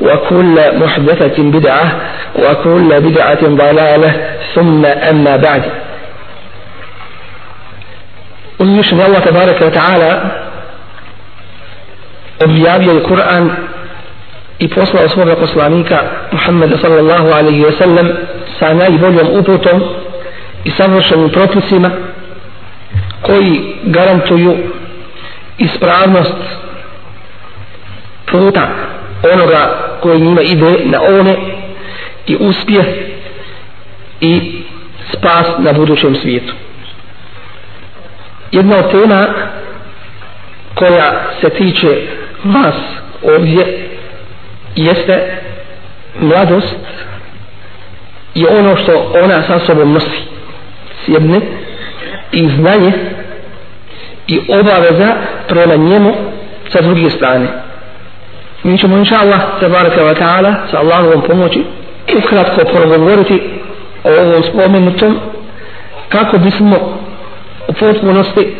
وكل محدثة بدعة وكل بدعة ضلالة ثم أما بعد uzvišen Allah tabaraka wa ta'ala objavio je Kur'an i poslao svoga poslanika Muhammeda sallallahu alaihi wa sallam sa najboljom uputom i savršenim propisima koji garantuju ispravnost puta onoga koji njima ide na one i uspje i spas na budućem svijetu. Jedna od tema koja se tiče vas ovdje jeste mladost i ono što ona sa sobom nosi s jedne i znanje i obaveza prema njemu sa druge strane mi ćemo inša Allah tabaraka wa ta'ala sa Allahovom pomoći ukratko progovoriti o ovom spomenutom kako bismo u potpunosti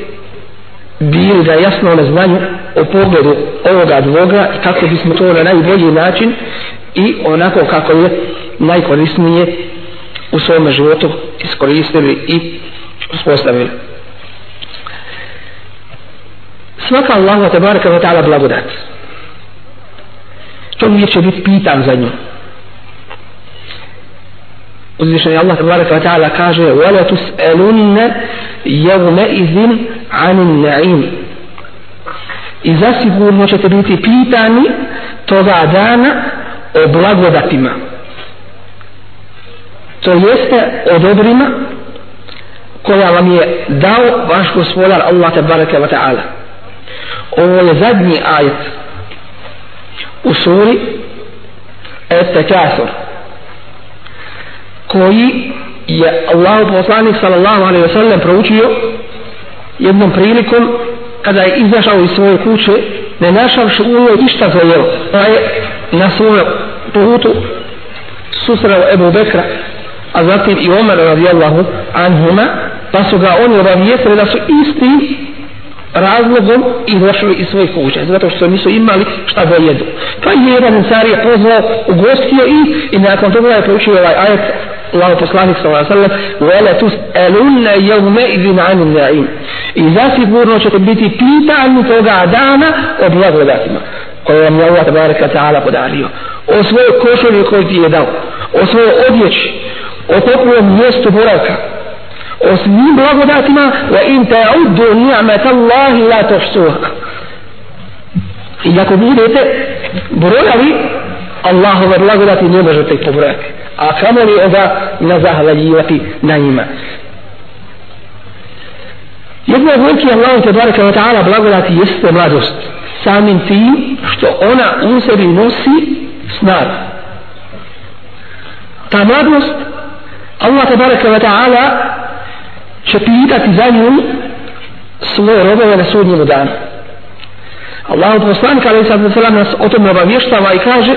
bili da jasno na znanju o pogledu ovoga dvoga i kako bismo to na najbolji način i onako kako je najkorisnije u svom životu iskoristili i uspostavili. Svaka Allahu tabaraka ve ta'ala blagodat čovjek će biti pitan za nju uzvišen je Allah tabaraka wa ta'ala kaže وَلَا تُسْأَلُنَّ يَوْمَ إِذٍ عَنِ النَّعِيمِ i zasigurno ćete biti pitani toga dana o blagodatima to jeste o dobrima koja vam je dao vaš gospodar Allah tabaraka wa ta'ala ovo je zadnji ajet u suri Estekasur koji je Allah poslanik sallallahu alaihi wa sallam proučio jednom prilikom kada je izašao iz svoje kuće ne našavši u njoj išta za jelo pa je na svojem putu susreo Ebu Bekra a zatim i Omer radijallahu anhuma pa su ga oni obavijestili da su isti razlogom i došli iz svojih kuća zato što nisu imali šta da jedu. Pa je jedan ensar je pozvao ugostio i i nakon toga je proučio ovaj ajet Allah poslanik sallallahu alejhi ve sellem wala tusaluna yawma idhin 'anil na'im. I zasigurno ćete biti pitani toga dana o blagodatima koje vam je Allah tabaraka ta'ala podario. O svojoj košulji koju ti je dao o svojoj odjeći o toplom mjestu boravka o svim blagodatima wa in ta'uddu ni'matallahi la tuhsuha i ako budete brojali Allahove blagodati ne možete ih pobrojati a kamo li onda na zahvaljivati na njima. Jedna od velike Allahom te baraka wa ta'ala blagodati jeste mladost samim tim što ona u sebi nosi snagu ta mladost Allah te baraka wa ta'ala će pitati za nju svoje robove na sudnjemu danu. Allah od poslanika alaih sada sallam nas o tom obavještava i kaže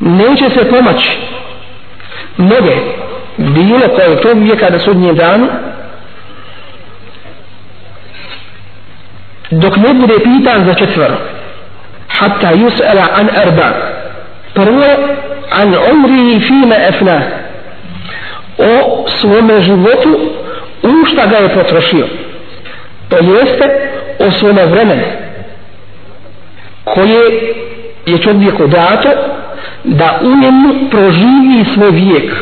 neće se pomaći noge bilo koje to vijeka na sudnjem danu dok ne bude pitan za četvero. Hatta yus'ala an arba. Prvo an umri fima afnah o svome životu u šta ga je potrošio to jeste o svome vremenu koje je čovjeku dato da u njemu proživi svoj vijek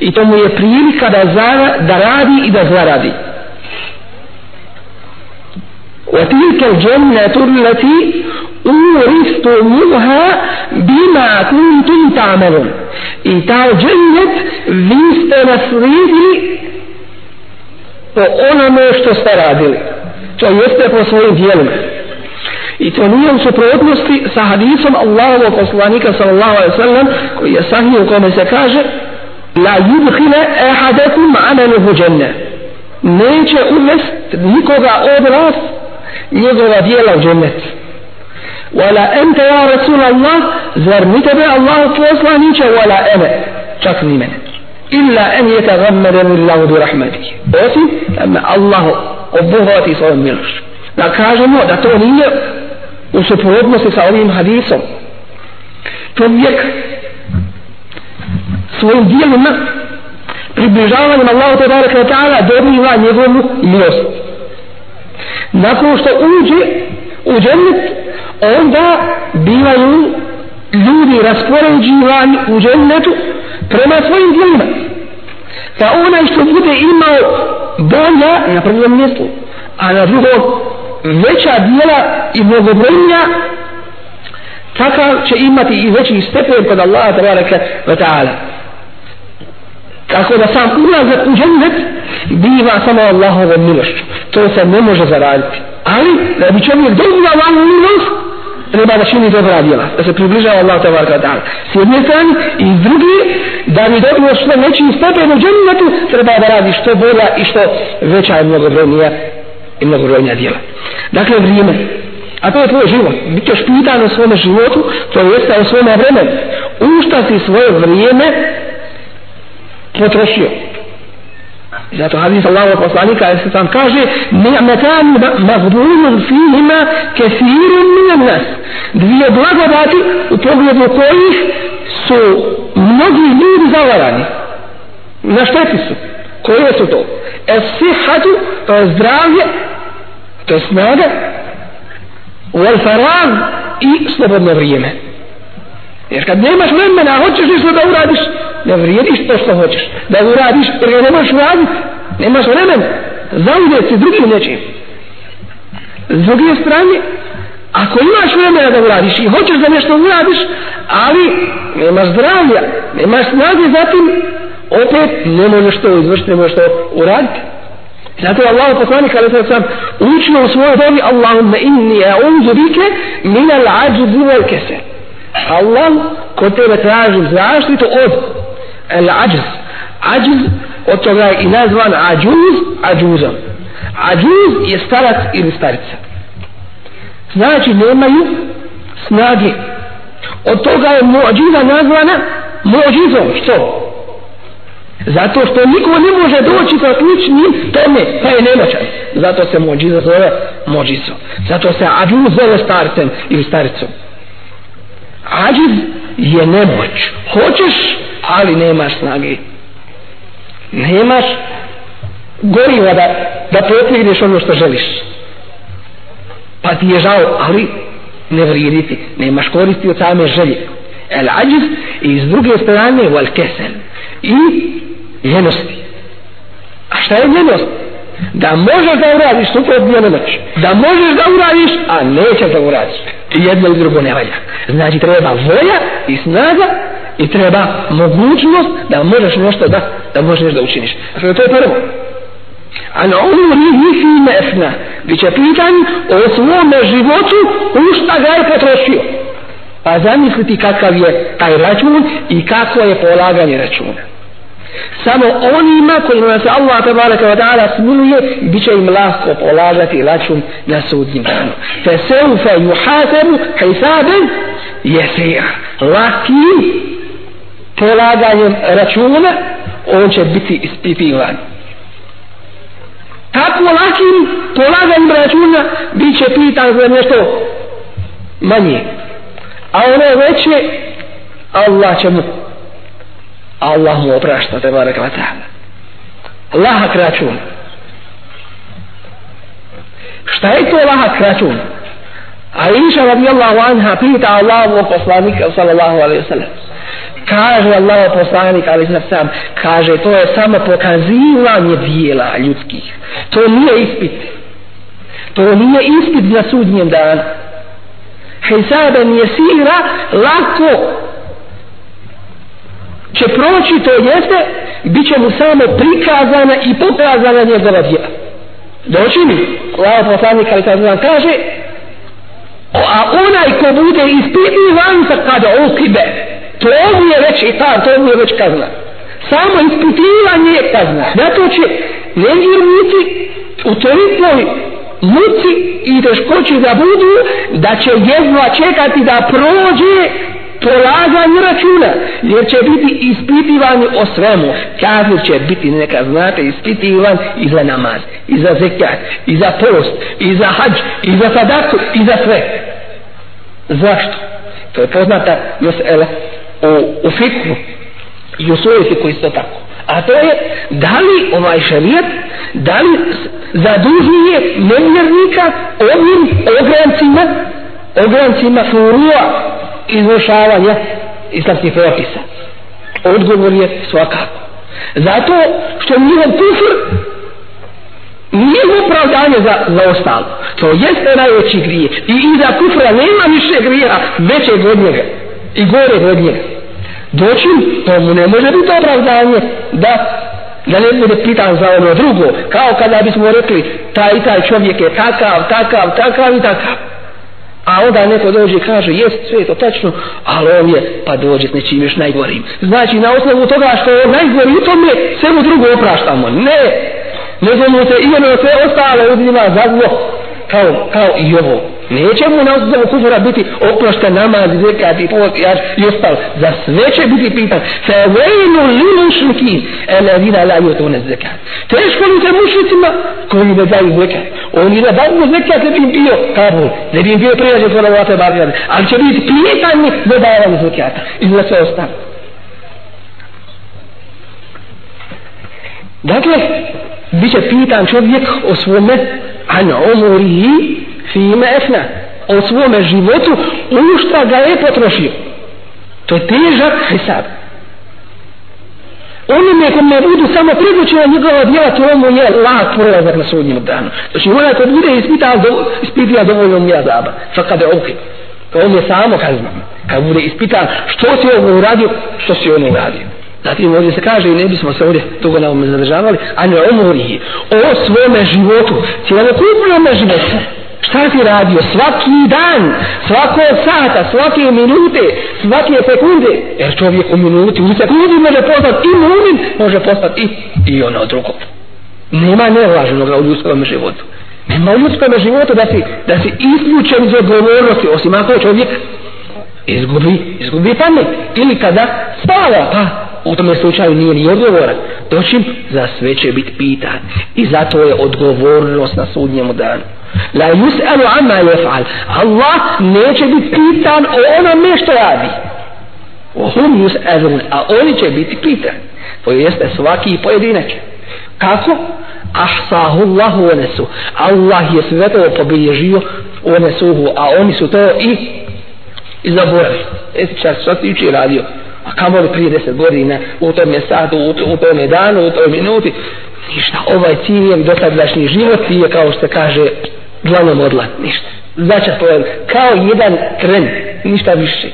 i to mu je prilika da, zara, da radi i da zaradi وتلك الجنة التي uristumuha bima kuntum tamelun i ta džennet vi ste naslijedili po onome što ste radili. To jeste po svojim dijelima i to nije u suprotnosti sa hadisom Allahovog poslanika sallallahu alaihi sallam koji je sahih u kome se kaže la yudhile ehadakum amenuhu dženne neće uvest nikoga od vas njegova dijela u džennetu wala ente ja Rasul Allah zar ni tebe Allah poslaniće wala ene čak ni mene. Illa en je tagammeren illahu bi rahmeti osim da me Allah obuhvati svojom milošću. Da kažemo da to nije u suprotnosti sa ovim hadisom. Čovjek svojim dijelima približavanjem Allahu te barek baraka ta'ala dobiva njegovu milost. Nakon što uđe u džennet onda bivaju ljudi raspoređivani u džennetu prema svojim dijelima pa onaj što bude imao bolja na prvom mjestu a na drugom veća dijela i mnogobrojnija takav će imati i veći stepen kod Allaha tabaraka wa ta'ala. Tako da sam ulazak u džennet biva samo Allahovom milošću. To se ne može zaraditi. Ali da bi čovjek dobio Allahovu milost treba da čini dobra djela da se približava Allah tabaraka wa ta'ala. S jedne strane i s druge da bi dobio što veći stepen u džennetu treba da radi što bolja i što veća i mnogobrojnija i mnogobrojnija djela. Dakle vrijeme. A to je tvoj život. Bit ćeš pitan o svome životu to jeste o svome vremenu. U šta si svoje vrijeme potrošio? Zato hadis Allahu poslanika je se kaže ni'matan maghdunun fihima kathirun min nas. Dvije blagodati u pogledu kojih su mnogi ljudi zavarani. Na šteti su. Koje su to? Es sihatu to je zdravlje to je snaga wal farag i slobodno vrijeme. Jer kad nemaš vremena hoćeš nešto da uradiš ne vrijediš to što hoćeš. Da uradiš jer ga nemaš raditi nemaš vremena. Zaudjeti drugim nečim. S druge strane ako imaš vremena da uradiš i hoćeš da nešto uradiš ali nemaš zdravlja nemaš snage zatim opet ne možeš to izvršiti ne možeš to uraditi Zato je Allah poslanik ali sad sam učio u svojoj dobi Allahumma inni a'udhu bike min al-ajzi wal kasal. Allah kod tebe tražim zaštitu od al-ajz. Ajz od toga je i nazvan ađuz, ađuzom. Ađuz je starac ili starica. Znači nemaju snage. Od toga je muđiza nazvana muđizom. Što? Zato što niko ne može doći sa sličnim tome, pa je nemoćan. Zato se muđiza zove muđizom. Zato se ađuz zove starcem ili staricom. Ađiz je nemoć. Hoćeš, ali nemaš snage. Nemaš goriva da, da potigneš ono što želiš. Pa ti je žao ali ne vrijediti nemaš koristi od same želje. El ađiz i s druge strane wal kesel. I ljenosti. A šta je ljenost? Da možeš da uradiš suprotno nemoć da možeš da uradiš a nećeš da uradiš jedno i drugo ne valja. Znači treba volja i snaga i treba mogućnost da možeš nešto da da možeš nešto da učiniš. Znači to je prvo. An umrihi fi mefna biće pitan o svome životu u šta ga je potrošio. Pa zamisliti kakav je taj račun i kako je polaganje računa samo onima kojima se Allah tabaraka wa ta'ala smiluje bit će im lahko polagati račun na sudnjim danu. Fe seufa juhasebu hisaben jesija laki polaganjem računa on će biti ispitivan. Tako lakim polaganjem računa bit će pitan za nešto manje. A ono veće Allah će mu Allah mu oprašta te barek wa ta'ala. Lahak račun šta je to lahak račun a iša radijallahu anha pita Allahu poslanika sallallahu alaihi wa sallam kaže Allah poslanik ali sam kaže to je samo pokazivanje dijela ljudskih. To nije ispit. To nije ispit za sudnjem danu. Hisaben je sira lako će proći to jeste bit će mu samo prikazana i pokazana njegova djela. Doći mi? Allah poslanik ali kaže a onaj ko bude ispitivan sa kada ukibe to mu je već i ta, to mu je već kazna. Samo ispitivanje je kazna. Zato će nevjernici u tolikoj muci i teškoći da budu da će jedva čekati da prođe polaganju računa jer će biti ispitivani o svemu. Kafir će biti neka znate ispitivan i za namaz i za zekat i za post i za hađ i za sadaku i za sve. Zašto? to je poznata josela u, u fikru i u sujeti koji isto tako. A to je da li ovaj šarijet da li zadužuje nevjernika ovim ograncima ograncima furua izvršavanja islamskih propisa. Odgovor je svakako. Zato što njihov kufr nije opravdanje za, za ostalo. To jeste najveći grije i iza kufra nema više grija veće od njega i gore od njega. Doći to mu ne može biti opravdanje da da ne bude pitan za ono drugo kao kada bismo rekli taj i taj čovjek je takav, takav, takav i takav. A onda neko dođe i kaže, jest sve to tačno, ali on je, pa dođe s nečim još najgorim. Znači, na osnovu toga što je najgori u tome, sve mu drugo opraštamo. Ne, nego mu se i ono sve ostale uzima za zlo, kao, kao i ovo. Neće mu na osnovu kufra biti oprošta namaz, zekat i post i ostal. Za sve će biti pitan. Fe vejnu li mušliki, ele vina la jutu zekat. Teško li se mušlicima koji ne daju zekat? Oni ne daju zekat ne bi bio kabul, ne bi bio prijađe salavate barjade. Ali će biti pitanje ne davanje zekata. I za sve ostalo. Dakle, bit će pitan čovjek o svome an umurihi fime efna o svome životu u šta ga je potrošio. To je težak hisab. Onime kome budu samo pribućena njegova djela to mu je lak prolazak na sudnjem danu. Znači onaj ko bude ispitao ispitio dovoljno mu je zaba fakade kada to on je samo kazna. Kad bude ispitan što si ovo uradio što si ono uradio. Zatim ovdje se kaže i ne bismo se ovdje dugo na ovome zadržavali, a ne umori o svome životu, cijelokupnome životu. Šta si radio svaki dan, svako sata, svake minute, svake sekunde? Jer čovjek u minuti, u sekundi može postati i mumin, može postati i, i ono drugo. Nema nevažnog u ljudskom životu. Nema u ljudskom životu da si, da si isključen iz odgovornosti, osim ako čovjek izgubi, izgubi pamet. Ili kada spava, pa u tome slučaju nije ni odgovoran. Doćim za sve će biti pitan. I zato je odgovornost na sudnjemu danu. La yus'alu amma yaf'al. Allah neće biti pitan o onome što radi. O hum yus'alun. A oni će biti pitan. To jeste svaki pojedinac kako? Ahsahu Allahu onesu Allah je sve to pobilježio onesuhu a oni su to i i zaboravili. Esi čas što si uči radio? A kamoli prije deset godina u tom satu, u, u tom danu, u toj minuti. Ništa, ovaj ciljem dosadašnji život je kao što kaže glavom odla, ništa. Znači to je kao jedan tren ništa više.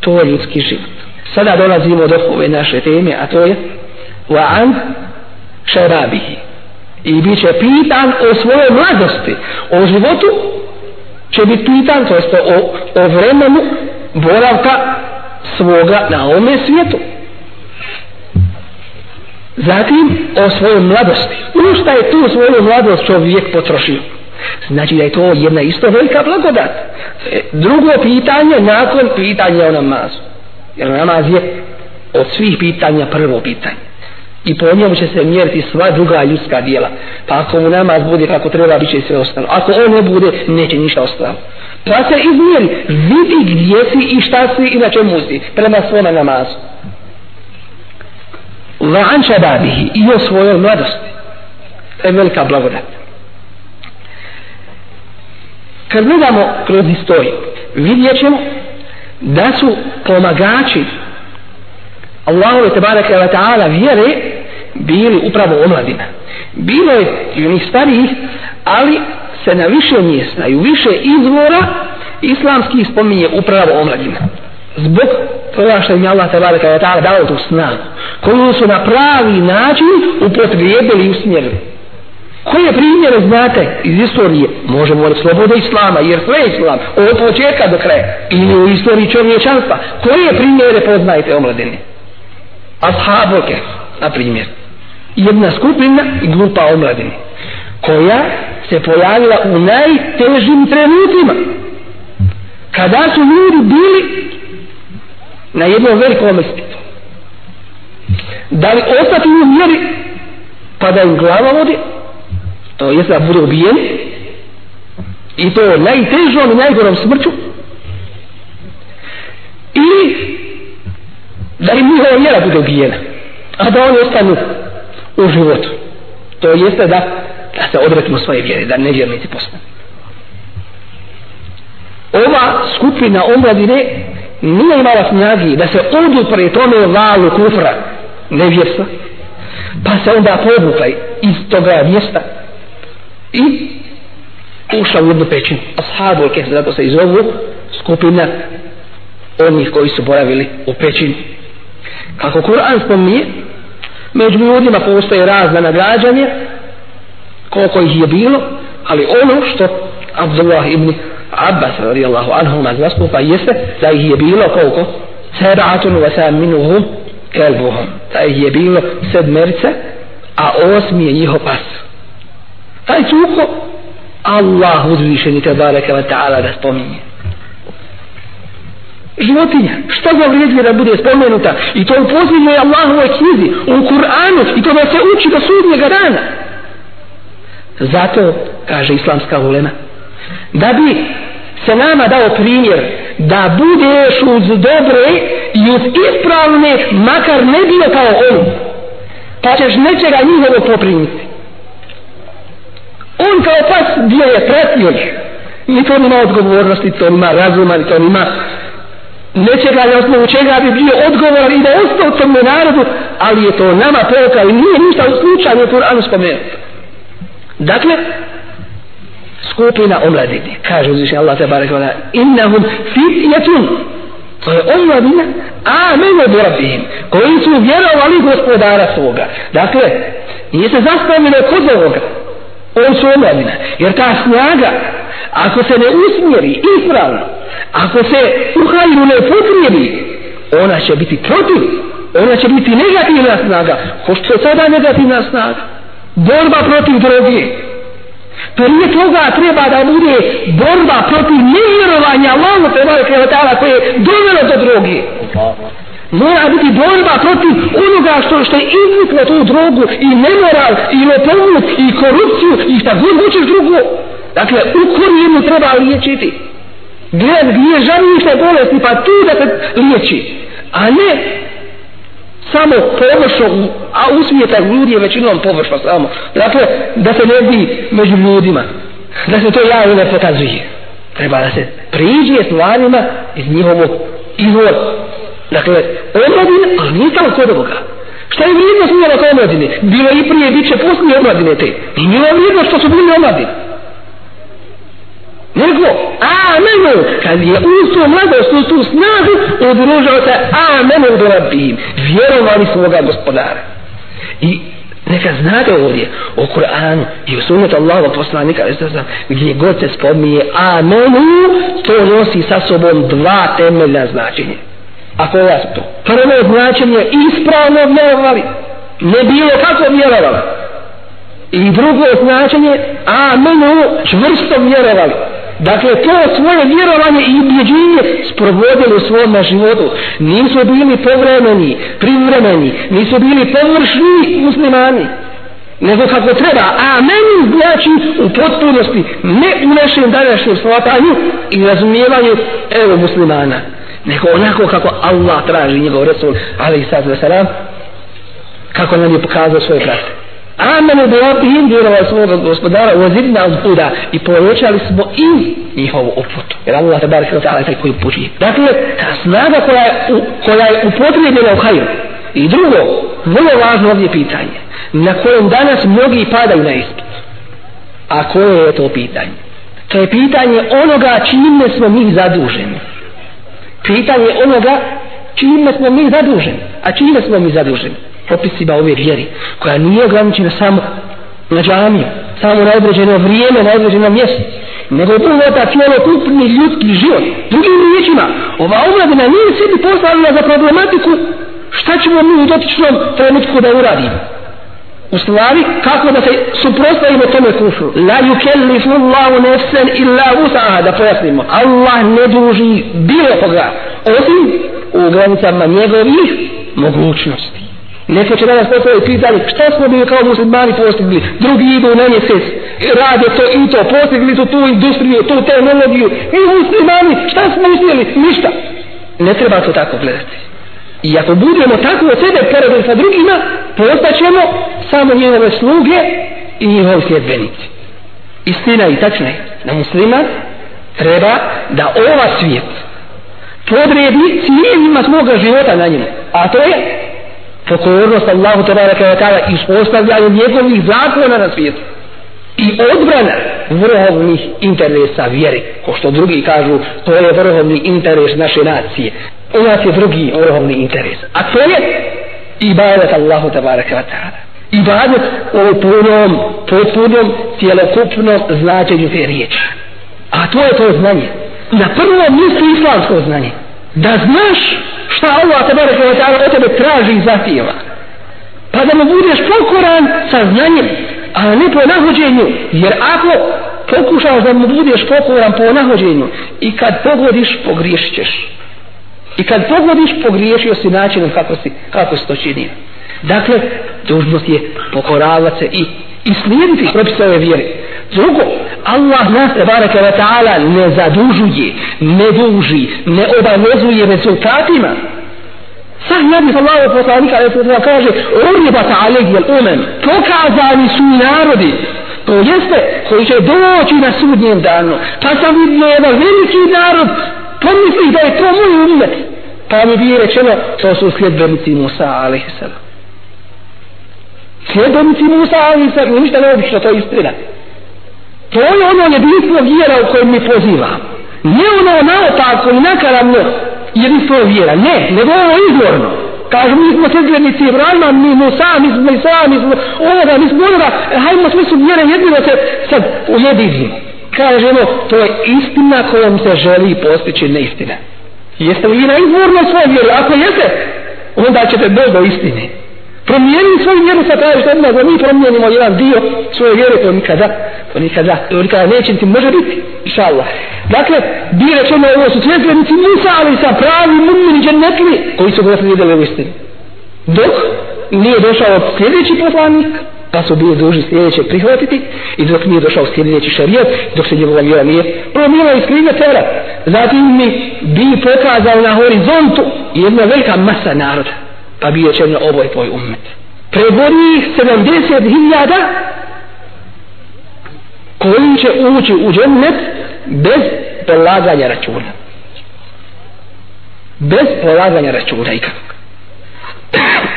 To je ljudski život. Sada dolazimo do ove naše teme a to je wa an šarabihi i bit će pitan o svojoj mladosti o životu će biti pitan to jest o, o vremenu boravka svoga na ovome svijetu. Zatim o svojoj mladosti. U šta je tu svoju mladost čovjek potrošio? Znači da je to jedna isto velika blagodat. E, drugo pitanje nakon pitanja o namazu. Jer namaz je od svih pitanja prvo pitanje. I po njemu će se mjeriti sva druga ljudska dijela. Pa ako mu namaz bude kako treba, bit će sve ostalo. Ako on ne bude, neće ništa ostalo pa se izmjeri vidi gdje si i šta si i na čemu si prema svome namazu. Va'an šababihi i o svojoj mladosti. To je velika blagodat. Kad gledamo kroz historiju, vidjet ćemo da su pomagači Allahove te wa ta'ala vjere bili upravo omladina. Bilo je i onih starijih, ali se na više mjesta i u više izvora islamski spominje upravo omladina. Zbog toga što im je Allah te kada je ta'ala dao tu snagu, koju su na pravi način upotrijebili i usmjerili. Koje primjere znate iz istorije? Možemo od slobode islama, jer sve je islam, od početka do kraja. Ili u istoriji čovječanstva. Koje primjere poznajete omladine? Ashabuke, Ashaboke, na primjer. Jedna skupina i grupa omladine koja se pojavila u najtežim trenutima. Kada su ljudi bili na jednom velikom ispitu. Da li ostati u vjeri pa da im glava vodi to je da budu ubijeni i to najtežom i najgorom smrću ili da im njihova vjera bude ubijena a da oni ostanu u životu to jeste da da se odretimo svoje vjere da nevjernici postane ova skupina omladine nije imala snagi da se odupre tome valu kufra nevjerstva pa se onda povukla iz toga mjesta i ušla u jednu pećinu. Ashabul al zato se izovu skupina onih koji su boravili u pećini. Kako Kur'an spominje među ljudima postoje razna nagrađanje koliko ih je bilo ali ono što Abdullah ibn Abbas radijallahu anhu ma zastupa jeste da ih je bilo koliko? Sebatun wa saminuhum kelbuhum da ih je bilo sedmerica a osmi je njihov pas. Taj cuko Allah uzvišeni te bareke wa ta'ala da spominje. Životinja što za vrijedje da bude spomenuta? I to u posljednjoj Allahovoj knjizi u Kur'anu i to da se uči do sudnjega dana zato kaže islamska ulema da bi se nama dao primjer da budeš uz dobre i uz ispravne makar ne bio kao on pa ćeš nečega njihovo poprimiti On kao pas bio je pratio ih. I to nima odgovornosti, to nima razuma, to nima nečega na osnovu čega bi bio odgovoran i da ostao tom narodu, ali je to nama poruka i nije ništa u slučaju Kur'anu. Dakle, skupina omladine. kaže uzvišnji Allah te barek vada, innahum fitjetun, to je omladina, a mene dorabihim, koji su vjerovali gospodara svoga. Dakle, nije se zastavljeno kod ovoga, on su omladina. Jer ta snaga, ako se ne usmjeri ispravno, ako se uhajnu ne potrijebi, ona će biti protiv, ona će biti negativna snaga, ko što je sada negativna snaga. Borba protiv droge. Prije toga treba da bude borba protiv nevjerovanja Allahu te vole krevetala koje je dovelo do droge. Mora biti borba protiv onoga što, što je izvuklo tu drogu i nemoral i lopovnut i korupciju i šta god hoćeš drugo. Dakle u korijenu treba liječiti. Gled gdje žalište bolesti pa tu da se liječi a ne samo površno a usmijeta ljudi je većinom površno samo dakle da se ne bi među ljudima da se to javno ne pokazuje treba da se priđe stvarima iz njihovog izvora Dakle, omladine, ali nije samo kod ovoga. Šta je vrijednost njela kao omladine? Bilo i prije, bit će poslije omladine te. I nije vrijednost što su bili omladine. Nego, amenu, kad je usto mladost, usto snagu, udružao se amenu do rabim. Vjerovali svoga gospodara. I neka znate ovdje o Kur'anu i u sunnetu Allaha poslanika gdje god se spominje amenu to nosi sa sobom dva temeljna značenja A je su to? Prvo značenje ispravno vjerovali. Ne bilo kako vjerovali. I drugo značenje amenu čvrsto vjerovali. Dakle, to svoje vjerovanje i ubjeđenje sprovodili u svom životu. Nisu bili povremeni, privremeni, nisu bili površni muslimani. Nego kako treba. a meni znači u potpunosti, ne u našem današnjem shvatanju i razumijevanju evo muslimana nego onako kako Allah traži njegov Resul ali sad za kako nam je pokazao svoje prate Amenu bi opihim vjerovali svog gospodara u ozidna od i povećali smo i njihovu uputu. Jer Allah te barek wa ta'ala je taj koji upućuje. Dakle, ta snaga koja je, u, koja je upotrebljena u hajru I drugo, vrlo važno ovdje pitanje, na kojem danas mnogi padaju na ispit. A koje je to pitanje? To je pitanje onoga čime smo mi zaduženi. Pitanje onoga čime smo mi zaduženi. A čime smo mi zaduženi? Propisima ove vjeri, koja nije ograničena samo na džamiju, samo na određeno vrijeme, na određeno mjesto, nego uvota cijelokupni ljudski život. Drugim riječima, ova omladina nije sebi postavila za problematiku šta ćemo mi u dotičnom trenutku da uradimo. U stvari, kako da se suprostavimo tome kufru? La yukellifu Allahu nefsen illa usaha, da pojasnimo. Allah ne duži bilo koga, osim u granicama njegovih mogućnosti. Neko će danas postaviti pitanje, šta smo bili kao muslimani postigli? Drugi idu na mjesec, rade to i to, postigli su tu industriju, tu tehnologiju. I muslimani, šta smo uspjeli? Ništa. Ne treba to tako gledati. I ako budemo tako od sebe poredili sa drugima, postaćemo samo njegove sluge i njihovi sljedbenici. Istina i tačna je da muslima treba da ova svijet podredi cijenima svoga života na njemu. A to je pokornost Allahu tabaraka wa ta'ala i uspostavljanje njegovih zakona na svijetu. I odbrana vrhovnih interesa vjeri ko što drugi kažu to je vrhovni interes naše nacije. U nas je drugi vrhovni interes a to je ibadat Allahu tabaraka wa ta'ala. Ibadat u punom potpunom cijelokupnom značenju te riječi. A to je to znanje. Na prvom mjestu islamsko znanje da znaš šta Allah te barek wa ta'ala od tebe traži i zahtijeva. Pa da mu budeš pokoran sa znanjem, a ne po nahođenju, jer ako pokušaš da mu budeš pokoran po nahođenju i kad pogodiš, pogriješit ćeš. I kad pogodiš, pogriješio si načinom kako si, kako si to činio. Dakle, dužnost je pokoravati se i, i slijediti propisove vjere. Drugo, Allah nas te barake wa ta'ala ne zadužuje, ne duži, ne obavezuje rezultatima. Sah nabi sallahu poslanika ali se kaže Uriba ta'alegi al umem Pokazani su narodi To jeste koji će doći na sudnjem danu Pa sam vidio jedan veliki narod Pomisli da je to moj umet Pa mi bi rečeno To su sljedbenici Musa a.s. Sljedbenici Musa a.s. Ništa neobično to je istina To je ono jedinstvo vjera u kojem mi pozivamo. Ne ono naopako i nakaravno jedinstvo vjera. Ne, nego ovo izvorno. Kažu mi smo sredljenici Ibrahima, mi Musa, mi smo Isa, mi smo ovoga, mi smo onoga. E, hajmo svi su vjere jedino se sad ujedinimo. Kažemo, to je istina kojom se želi postići neistina. Jeste li vi na izvorno svoje vjere? Ako jeste, onda ćete doći do istine promijenili svoju vjeru sa tražiš od nas da mi promijenimo jedan dio svoje vjere to nikada to nikada to nikada neće ti može biti inša Allah dakle bi rečeno ovo su svjetlenici Musa ali sa pravi mumini džennetli koji su gledali vidjeli u istinu. Dok nije došao sljedeći poslanik pa su bili duži sljedeće prihvatiti i dok nije došao sljedeći šarijet dok se njegova vjera nije promijela iz kriga tera zatim mi bi pokazao na horizontu jedna velika masa naroda pa bio će ovo ovoj tvoj ummet. Prebori 70.000 koji će ući u džennet bez polaganja računa. Bez polaganja računa ikakvog.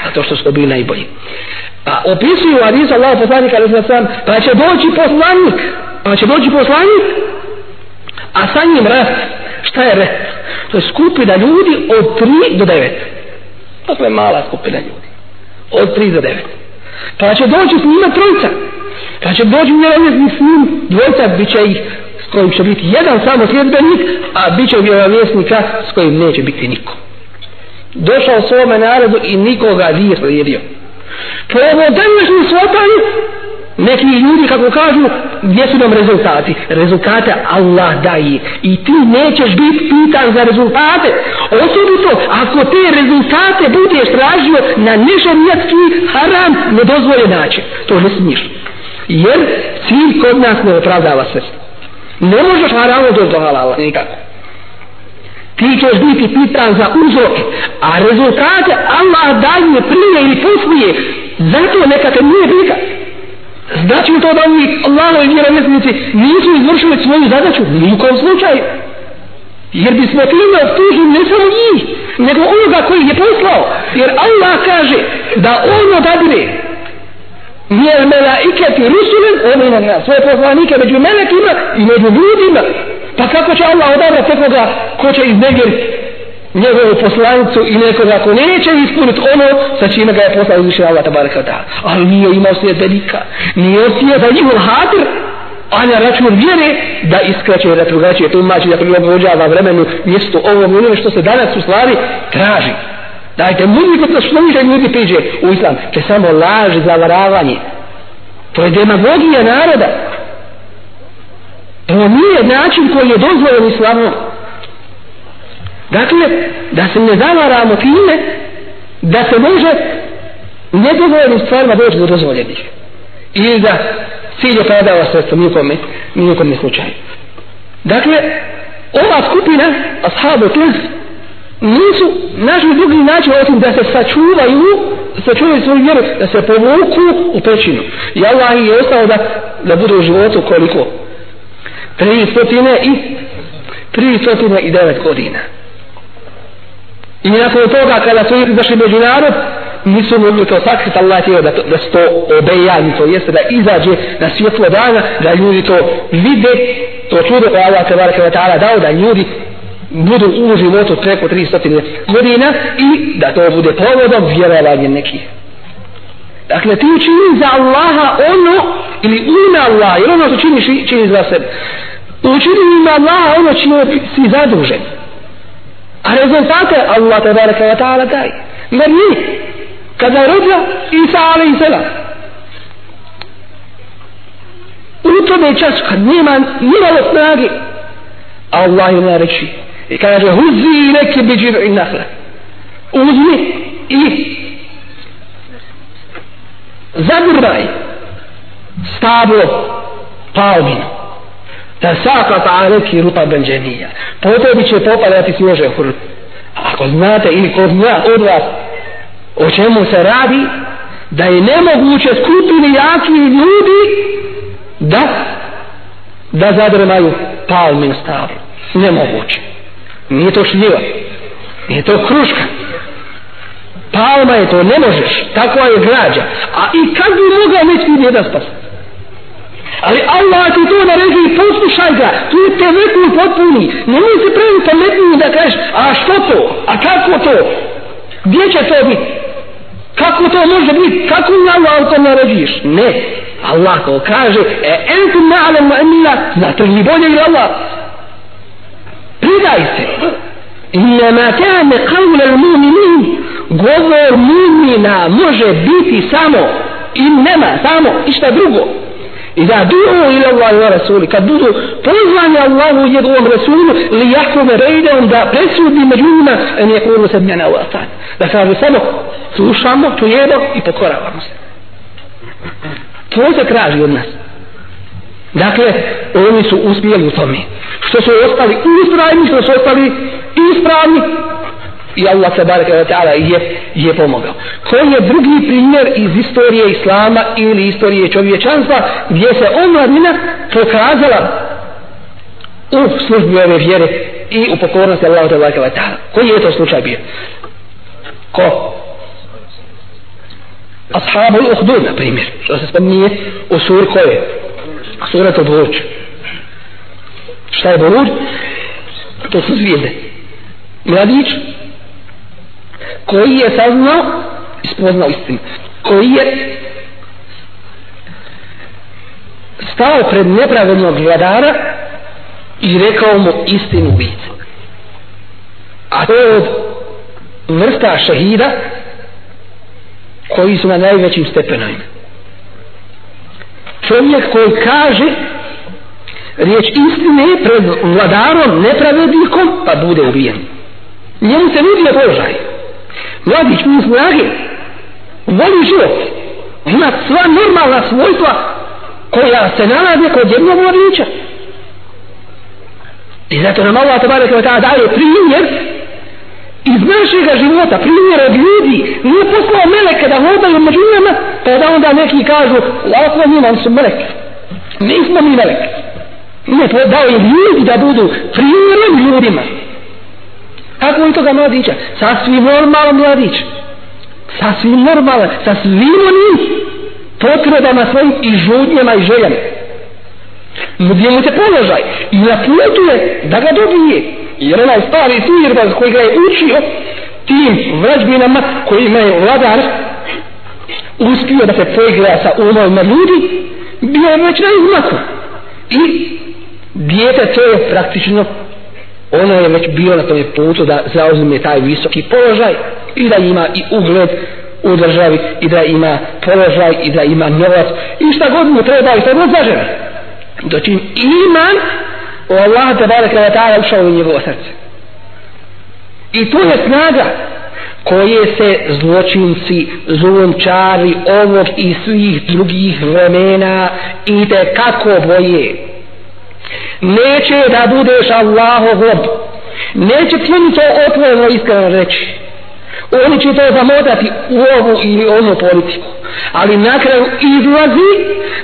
Zato što su bili najbolji. Pa opisuju Hadis Allah poslanika ali sam pa će doći poslanik pa će doći poslanik a sa njim rast šta je rast? To je skupina ljudi od 3 do 9 Dakle, mala skupina ljudi. Od 3 do 9. Pa će doći s njima trojica. Pa će doći vjerovjesni s njim dvojca, bit će ih s kojim će biti jedan samo sljedbenik, a bit će vjerovjesnika s kojim neće biti niko. Došao svome narodu i nikoga nije slijedio. Po ovo današnji svatanju, neki ljudi kako kažu gdje su nam rezultati. Rezultate Allah daje. I ti nećeš biti pitan za rezultate. Osobito ako te rezultate budeš tražio na nešarijatski haram nedozvoljen način. To ne smiješ. Jer cilj kod nas ne opravdava sve ne možeš haramo doći do halala nikako. Ti ćeš biti pitan za uzrok a rezultate Allah daje prije ili poslije. Zato neka te nije briga. Znači to da oni Allahovi vjerovjesnici nisu izvršili svoju zadaću? Ni u kom slučaju. Jer bismo time optužili ne samo njih, nego onoga koji je poslao. Jer Allah kaže da on odabire nije melaiketi rusulim, on ima na svoje poslanike među melekima i među ljudima. Pa kako će Allah odabrati nekoga ko će iznegiriti njegovu poslanicu i nekoga ako neće ispuniti ono sa čime ga je poslao uzvišen Allah tabaraka ta'ala. Ali nije imao sljedbenika, nije osije da njihov hadir, a na račun vjere da iskraće da drugačije tumači da prilagođava vremenu mjesto ovo ono što se danas u stvari traži. Dajte muziku da što više ljudi priđe u islam. To je samo laž zavaravanje. To je demagogija naroda. To nije način koji je dozvoljen islamom dakle da se ne zavaramo time da se može nedozvoljenim stvarima doći do dozvoljenih ili da cilj je sredstvo nikome, nikome slučaju. Dakle, ova skupina, ashabu tih, nisu našli drugi način osim da se sačuvaju, sačuvaju svoju vjeru, da se povuku u pećinu. I Allah je ostao da, da bude u životu koliko? Tri stotine i tri stotine i devet godina. I nakon toga kada su izašli među narod, nisu mogli to sakriti, Allah je da, da se to obejani, to jeste da izađe na svjetlo dana, da ljudi to vide, to čudo koje Allah te baraka ta'ala dao, da ljudi budu u životu preko 300 godina i da to bude povodom vjerovanje nekih. Dakle, ti učini za Allaha ono, ili ime Allaha, jer ono što činiš, čini za sebe. Učini ime Allaha ono čime si zadužen. A rezultate Allah te baraka ta'ala daje. Jer nije kada je rodio Isa i sela u tome čas kad nema nimalo snage Allah im reći i kaže huzi neki bi dživ i nahle uzmi i zagrvaj stablo palminu da saka ta neki rupa benđenija. Po tebi će popadati snože hrut. ako znate ili ko zna od vas o čemu se radi da je nemoguće skupini jaki ljudi da da zadrmaju palmin stav. Nemoguće. Nije to šljiva. Nije to kruška. Palma je to ne možeš. Takva je građa. A i kad bi mogao neći jedan spas ali Allah ti to naređi poslušaj ga tu te neku potpuni ne mi se pravi pametniji da kažeš a što to a kako to gdje će to biti Kako to može biti? Kako mi Allah to narediš. Ne. Allah to kaže, e entum na'alem ma'amila, znate li bolje ili Allah? Pridaj se. Innama kane qavle l'muminin, govor mumina može biti samo, i nema, samo, išta drugo. I da duo ila Allahi wa Rasuli, kad budu pozvani Allahu i njegovom Rasulu, li jakome rejdom da presudi među njima, en je kuru se mjena u atan. Da kaže samo, slušamo, čujemo i pokoravamo se. To se traži od nas. Dakle, oni su uspjeli u tome. Što su ostali ustrajni, što su ostali ispravni, i Allah se barek wa ta'ala je, je pomogao. Koji je drugi primjer iz istorije Islama ili istorije čovječanstva gdje se omladina pokazala u službi ove vjere i u pokornosti Allah te barek wa ta'ala. Koji je to slučaj bio? Ko? Ashabu l'uhdud, na primjer. Što se spominje u sur koje? Surat al-Buruđ. Šta je Buruđ? To su zvijezde. Mladić, koji je saznao i spoznao istinu koji je stao pred nepravednog vladara i rekao mu istinu bit a to je od vrsta šehida koji su na najvećim stepenovima. Čovjek koji kaže riječ istine pred vladarom nepravednikom pa bude ubijen. Njemu se nudi položaj mladić mu snage voli život. Ima sva normalna svojstva koja se nalaze kod jednog mladića. I zato nam Allah tabara kao tada daje primjer iz našeg života, primjer od ljudi. Nije poslao meleke da hodaju među njima pa da onda neki kažu lako njima su meleke. Nismo mi meleke. Nije to dao je ljudi da budu primjerom ljudima. Kako i toga mladića? Sasvim normalan mladić. Sasvim normalan. Sa svim onim potrebama svojim i žudnjama i željama. Gdje mu se položaj i na putu je da ga dobije. Jer onaj stari sirbaz koji ga je učio tim vrađbinama kojima je vladar uspio da se poigra sa umovima ljudi, bio je već na izmaku. I dijete to je praktično ona je već bio na tom putu da zauzme taj visoki položaj i da ima i ugled u državi i da ima položaj i da ima novac i šta god mu treba i šta god zažele doćim iman o Allah te bare kada ta'ala ušao u njegovo srce. I tu je snaga koje se zločinci zulumčari ovog i svih drugih vremena i te kako boje neće da budeš Allahov rob. Neće ti oni to otvoreno iskreno reći. Oni će to zamotati u ovu ili onu politiku. Ali na kraju izlazi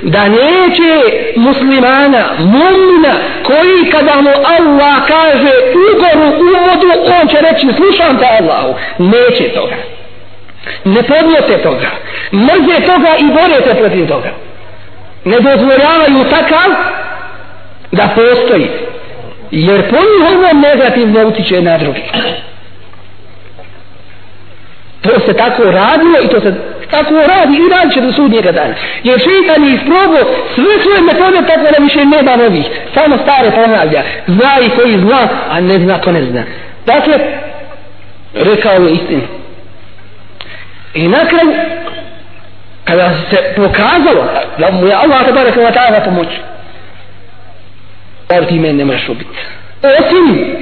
da neće muslimana mumina koji kada mu Allah kaže ugoru u vodu on će reći slušam te Allahu. Neće toga. Ne podnijete toga. Mrze toga i borete protiv toga. Ne dozvoljavaju takav da postoji. Jer po njihovom negativno utiče na drugi. To se tako radilo i to se tako radi i radi će do sudnjega dana. Jer šeitan je isprobao sve svoje metode tako da više nema novih. Samo stare ponavlja. Zna i koji zna a ne zna ko ne zna. Dakle rekao je istinu. I na kraju kada se pokazalo da mu je Allah tabaraka wa ta'ala pomoć Jer ti mene ne možeš ubiti. Osim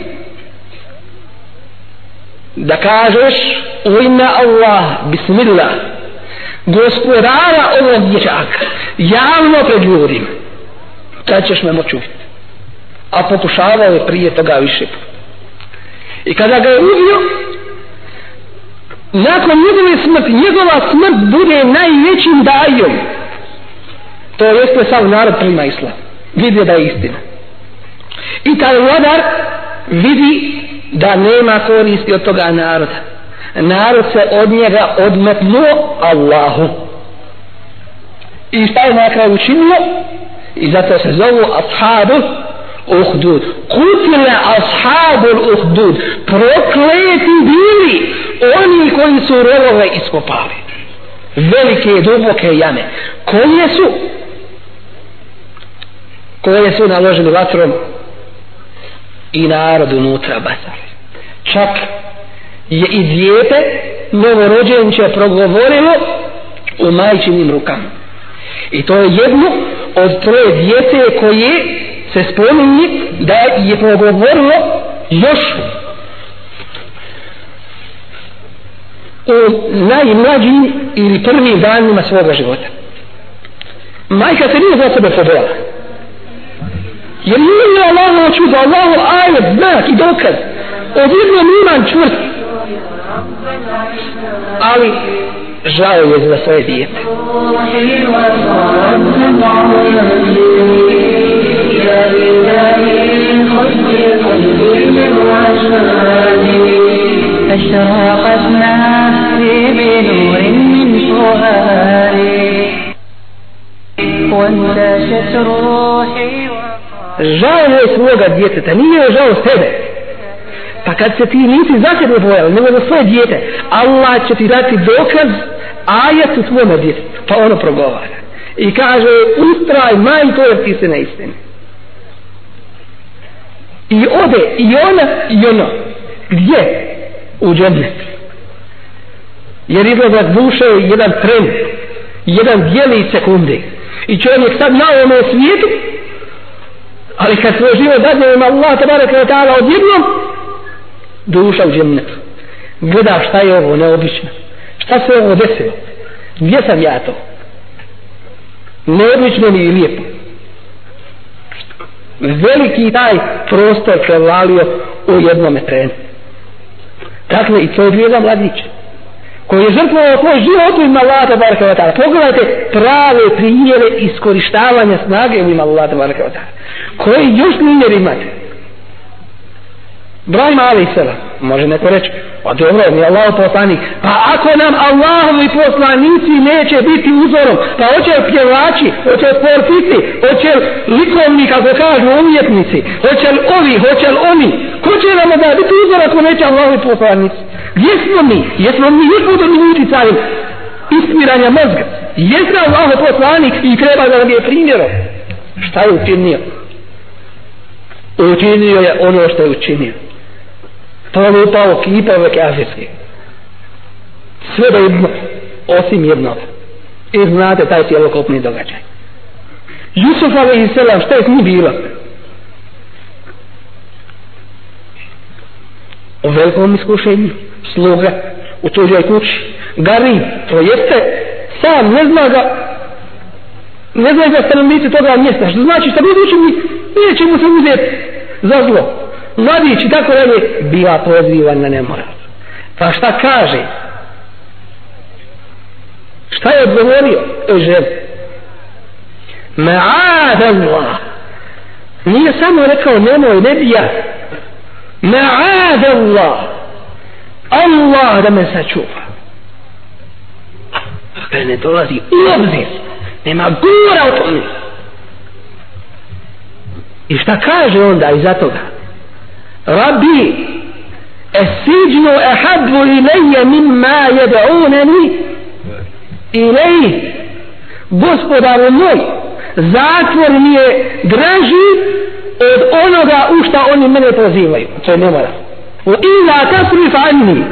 da kažeš u ime Allah, bismillah, gospodara ovog dječaka, javno pred ljudim, tad ćeš me moći ubiti. A pokušavao je prije toga više. I kada ga je ubio, nakon njegove smrti, njegova smrt bude najvećim dajom. To jeste sam narod prima islam. Vidio da je istina. I taj vladar vidi da nema koristi od toga naroda. Narod se od njega odmetnuo Allahu. I šta je nakraju učinio? I zato se zovu ashabu uhdud. Kutile ashabu uhdud. Prokleti bili oni koji su rovove iskopali. Velike duboke jame. Koje su? Koje su naložili vatrom i narod unutra basar. Čak je i dijete novorođenče progovorilo u majčinim rukama. I to je jedno od troje djece koje se spominje da je progovorilo još u najmlađim ili prvim danima svoga života. Majka se nije za sebe pobojala. Jer nije Allahovo čudo, Allahovo ajet, znak i dokaz. Od jednom iman čvrst. Ali žao je za svoje dijete. أشرقت نفسي بنور من وانتشت روحي žao je svoga djeteta, nije joj žao sebe. Pa kad se ti nisi za sebe bojala, nego za svoje djete, Allah će ti dati dokaz ajet u tvojom djetetu. Pa ono progovara. I kaže, ustraj majko jer ti se ne istini. I ode i ona i ono. Gdje? U džemljet. Jer izgleda duše je jedan tren, jedan dijeli sekunde. I čovjek sad na ovome svijetu ali kad svoj život dadne ima Allah tabaraka wa ta'ala odjednom duša u džennetu. Gleda šta je ovo neobično šta se ovo desilo gdje sam ja to? Neobično mi je lijepo. Veliki taj prostor prevalio u jednom trenu. Dakle i to je bio za mladića koji je žrtvovao tvoj život u ima Allah tabaraka wa ta'ala. Pogledajte prave primjere iskorištavanja snage u ima Allah tabaraka wa ta'ala. Koji još primjer imate? Brahim alaih salam, može neko reći, pa dobro, mi je Allah poslanik, pa ako nam Allahovi poslanici neće biti uzorom, pa hoće li pjevači, hoće li sportici, hoće li likovni, kako kažu, umjetnici, hoće li ovi, hoće li oni, ko će nam da biti uzor ako neće Allahovi poslanici? Gdje smo mi? Jesmo mi još budemo utjecajem ispiranja mozga? Jesmo Allahov poslanik i treba da nam je primjerom? Šta je učinio? Učinio je ono što je učinio polupao kipove kafirske. Sve do jedno, osim jednog. I znate taj cijelokopni događaj. Jusuf alaihi selam, šta je s njim bilo? U velikom iskušenju, sluga, u tuđoj kući, gari, to jeste, sam ne zna ga, ne zna ga stanovnici toga mjesta, što znači šta bude učini, neće mu se uzeti za zlo mladić i tako dalje, bila pozivan na nemoral. Pa šta kaže? Šta je odgovorio? Žel. Ma'ad Allah. Nije samo rekao nemoj, ne bi ja. Ma'ad Allah. Allah da me sačuva. Dakle, ne dolazi u obzir. Nema gora o tome. I šta kaže onda iza toga? ربي السجن أحب إلي مما يدعونني إليه gospodar moj zatvor mi je draži od onoga u šta oni mene pozivaju to je ne mora u ila tasrif anni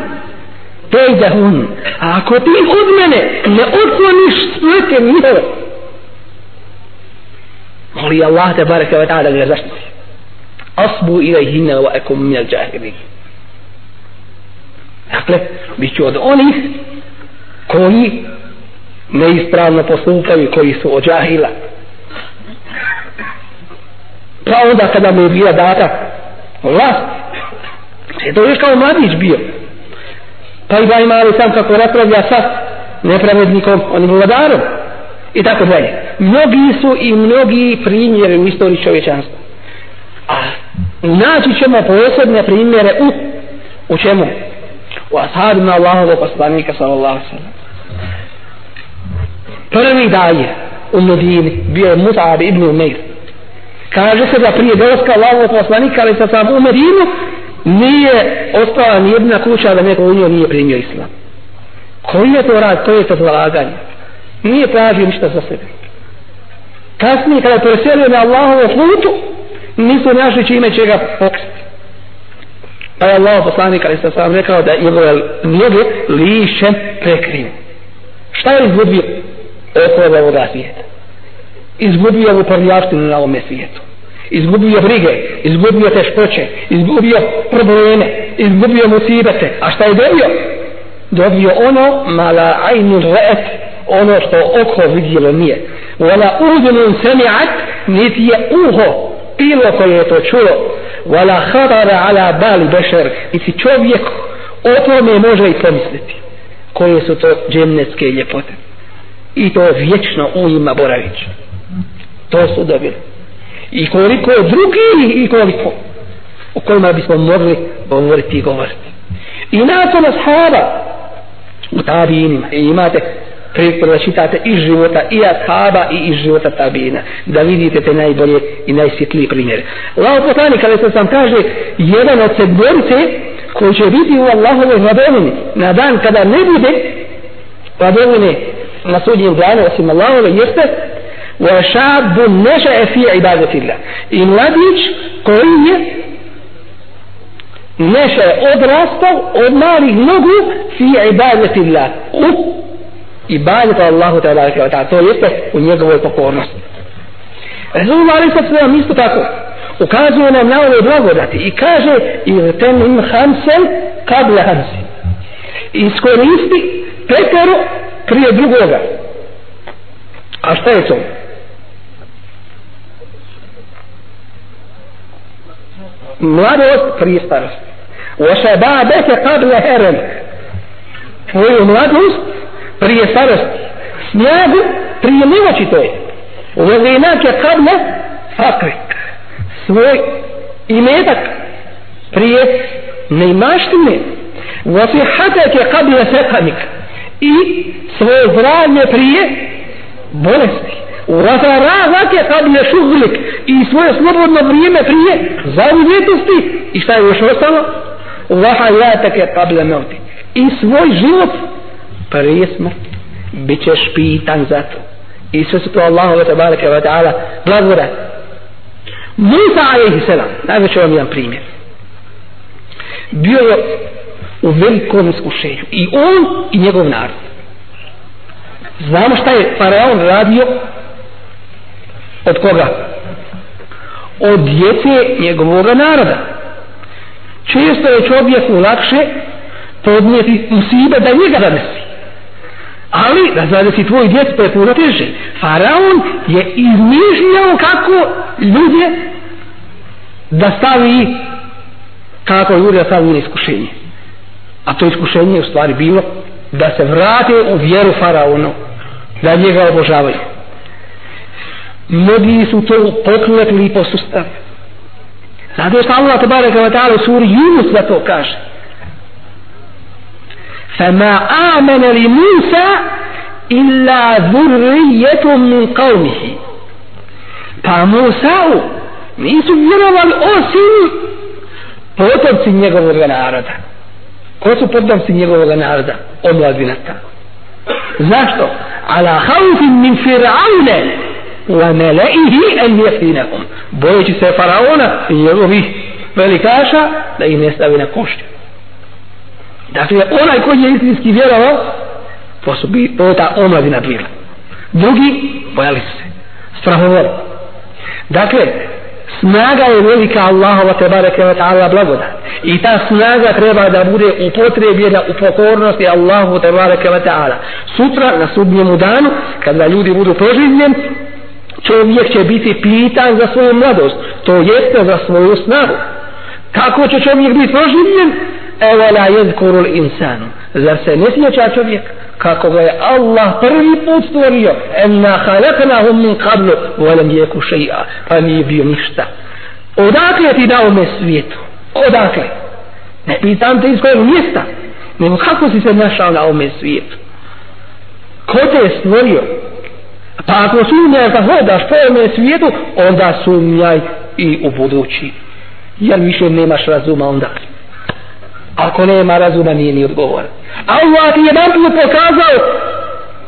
tejdahun a ako ti od mene ne otkloniš svete njihove moli Allah te baraka wa ta'ala da ga zaštiti asbu ilaihinna wa akum min al jahili dakle bit ću od onih koji neispravno postupaju koji su od džahila pa onda kada mu je bila data vlast je to još kao mladić bio. Pa i Ibrahim Ali sam kako raspravlja sa nepravednikom onim vladarom i tako dalje. Mnogi su i mnogi primjeri u istoriji čovječanstva. A naći ćemo posebne primjere u u čemu? u ashabima Allahovog poslanika sallallahu sallam prvi daje u Medini bio je Musab ibn Umeir kaže se da prije dolaska Allahovog poslanika ali sa sam u Medinu nije ostala ni jedna kuća da neko u njoj nije primio islam. Koji je to rad, koji je to zalaganje? Nije tražio ništa za sebe. Kasnije kada je preselio na Allahovu putu nisu našli čime će ga pokriti. Pa je Allah poslanik ali sam sam rekao da njegove noge lišem prekriju. Šta je izgubio? okolo ovoga svijeta. Izgubio ovu prljavštinu na ovome svijetu. Izgubio brige, izgubio teškoće, izgubio probleme, izgubio musibete. A šta je dobio? Dobio ono mala ajnu re'et, ono što oko vidjelo nije. Vala udunun semi'at, niti je uho bilo koje je to čulo. Wala khabara ala bali bešer. I si čovjek o tome može i pomisliti. Koje su to džemnetske ljepote. I to vječno u njima boravić. To su dobili. I koliko drugi i koliko o kojima bismo mogli govoriti i govoriti. I nakon ashaba u tabinima imate priliku da čitate iz života i ashaba i iz života tabina da vidite te najbolje i najsvjetlije primjere Allah poslanik kada se sam kaže jedan od sedmorice koji će biti u Allahovoj hladovini na dan kada ne bude hladovine na sudnjem danu osim Allahove jeste wa šabu neša e fi i mladić koji je neša odrastao od malih nogu fi ibadeti Allah u i banjati Allahu te barake wa ta'ala to jeste u njegovoj pokornosti Resulullah ali sad sve isto tako ukazuje nam na ove blagodati i kaže irten im hamsen kable hamsi iskoristi petero prije drugoga a šta je to? mladost prije starosti وشبابك قبل هرم tvoju mladost prije starosti. Snagu prije miloći to je uvijenak kadne fakri svoj imetak prije neimaštine. Vasihatak je kadne sekanik. I svoje zdravlje prije bolesti. Vasarazak je kadne šuglik i svoje slobodno vrijeme prije zavidjetosti i šta je još ostalo? Vahajatak je kadne mevti. I svoj život prije smrti bit ćeš pitan za to. I sve su to Allahove tabaraka wa ta'ala blagodat Musa alaihi salam najveće vam jedan primjer. Bio je u velikom iskušenju i on i njegov narod. Znamo šta je faraon radio? Od koga? Od djece njegovog naroda. Često je čovjeku lakše podnijeti musibe da njega zanesi ali da zanesi tvoj djec to je puno teže. Faraon je izmišljao kako ljude da stavi kako ljude da stavi na iskušenje. A to iskušenje je u stvari bilo da se vrate u vjeru faraonu da njega obožavaju. Mnogi su to pokletli i posustavili. Zato što Allah tabara kao ta'ala u suri Yunus da to kaže? فما آمن لموسى إلا ذرية من قومه pa Musa'u nisu vjerovali osim potomci njegovog naroda ko su potomci njegovog naroda omladina ta zašto ala haufin min fir'aune wa melaihi an jeftinahum bojeći se faraona i njegovih velikaša da ih ne stavi na košću dakle onaj koji je istinski vjerovao to su bi, to ta omladina bila. Drugi bojali su se. Strahovali dakle snaga je velika Allahova te bareke wa ta'ala blagodat. I ta snaga treba da bude upotrebljena u pokornosti Allahu te bareke wa ta'ala. Sutra na sudnjemu danu kada ljudi budu proživljeni čovjek će biti pitan za svoju mladost to jeste za svoju snagu. Kako će čovjek biti proživljen? Evo la jedkuru insanu. Zar se ne sjeća čovjek kako ga je Allah prvi put stvorio? Enna halaknahum min qablu volem jeku šeja pa nije bio ništa. Odakle ti dao me svijetu? Odakle? Ne pitam te iz kojeg mjesta nego kako si se našao na ovome svijetu? Ko te je stvorio? Pa ako sumnjaš da hodaš po ovome svijetu onda sumnjaj i u budući. Jer više nemaš razuma onda? Ako nema razuma nije ni odgovor Allah ti je nam put pokazao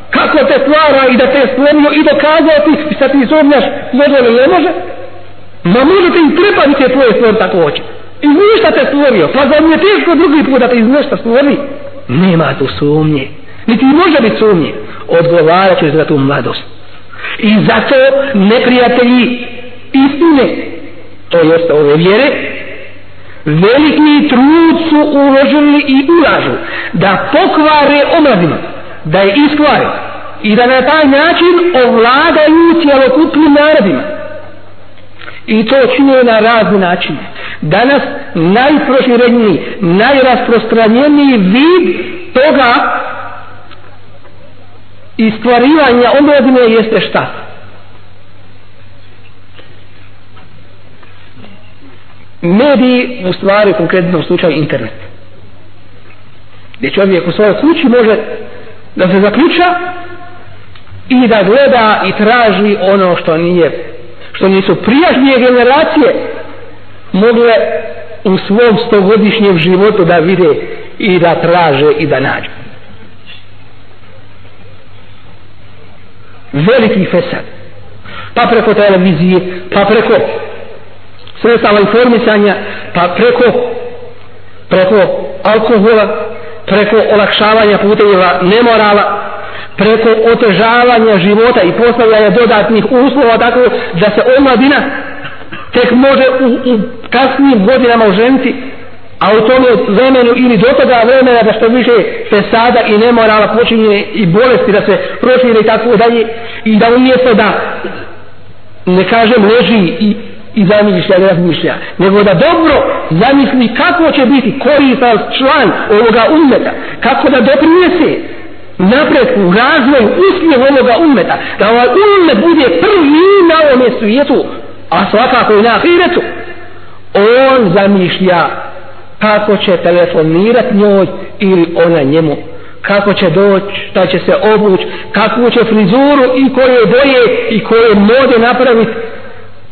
kako te stvara i da te stvorio i dokazao ti i sad ti sumnjaš može ne može? Ma može ti i treba ti je tvoje stvor tako hoće. I ništa te stvorio pa za nije teško drugi put da te iz nešto stvori nema tu sumnje. Niti može biti sumnje. Odgovarat ćeš za tu mladost. I zato neprijatelji istine to jeste ove vjere veliki trud su uložili i ulažu da pokvare omladinu da je iskvare i da na taj način ovladaju cijelokupnim narodima. I to čine na razni način danas najprošireniji najrasprostranjeniji vid toga istvarivanja omladine jeste šta? Mediji u stvari konkretno u slučaju internet. Gdje čovjek u svojoj kući može da se zaključa i da gleda i traži ono što nije što nisu prijašnje generacije mogle u svom stogodišnjem životu da vide i da traže i da nađu. Veliki fesad. Pa preko televizije pa preko sredstava informisanja pa preko preko alkohola preko olakšavanja puteva nemorala preko otežavanja života i postavljanja dodatnih uslova tako da se omladina tek može u, u kasnijim godinama oženiti a u tome vremenu ili do toga vremena da što više fesada i nemorala počinje i bolesti da se prošire i tako dalje i da umjesto da ne kažem leži i i zamišlja i razmišlja, nego da dobro zamisli kako će biti koristan član ovoga umeta, kako da doprinese napretku, razvoju, uspjeh ovoga umeta, da ovaj umet bude prvi na ovome svijetu, a svakako i na ahiretu, on zamišlja kako će telefonirat njoj ili ona njemu kako će doći, šta će se obući, kakvu će frizuru i koje boje i koje mode napraviti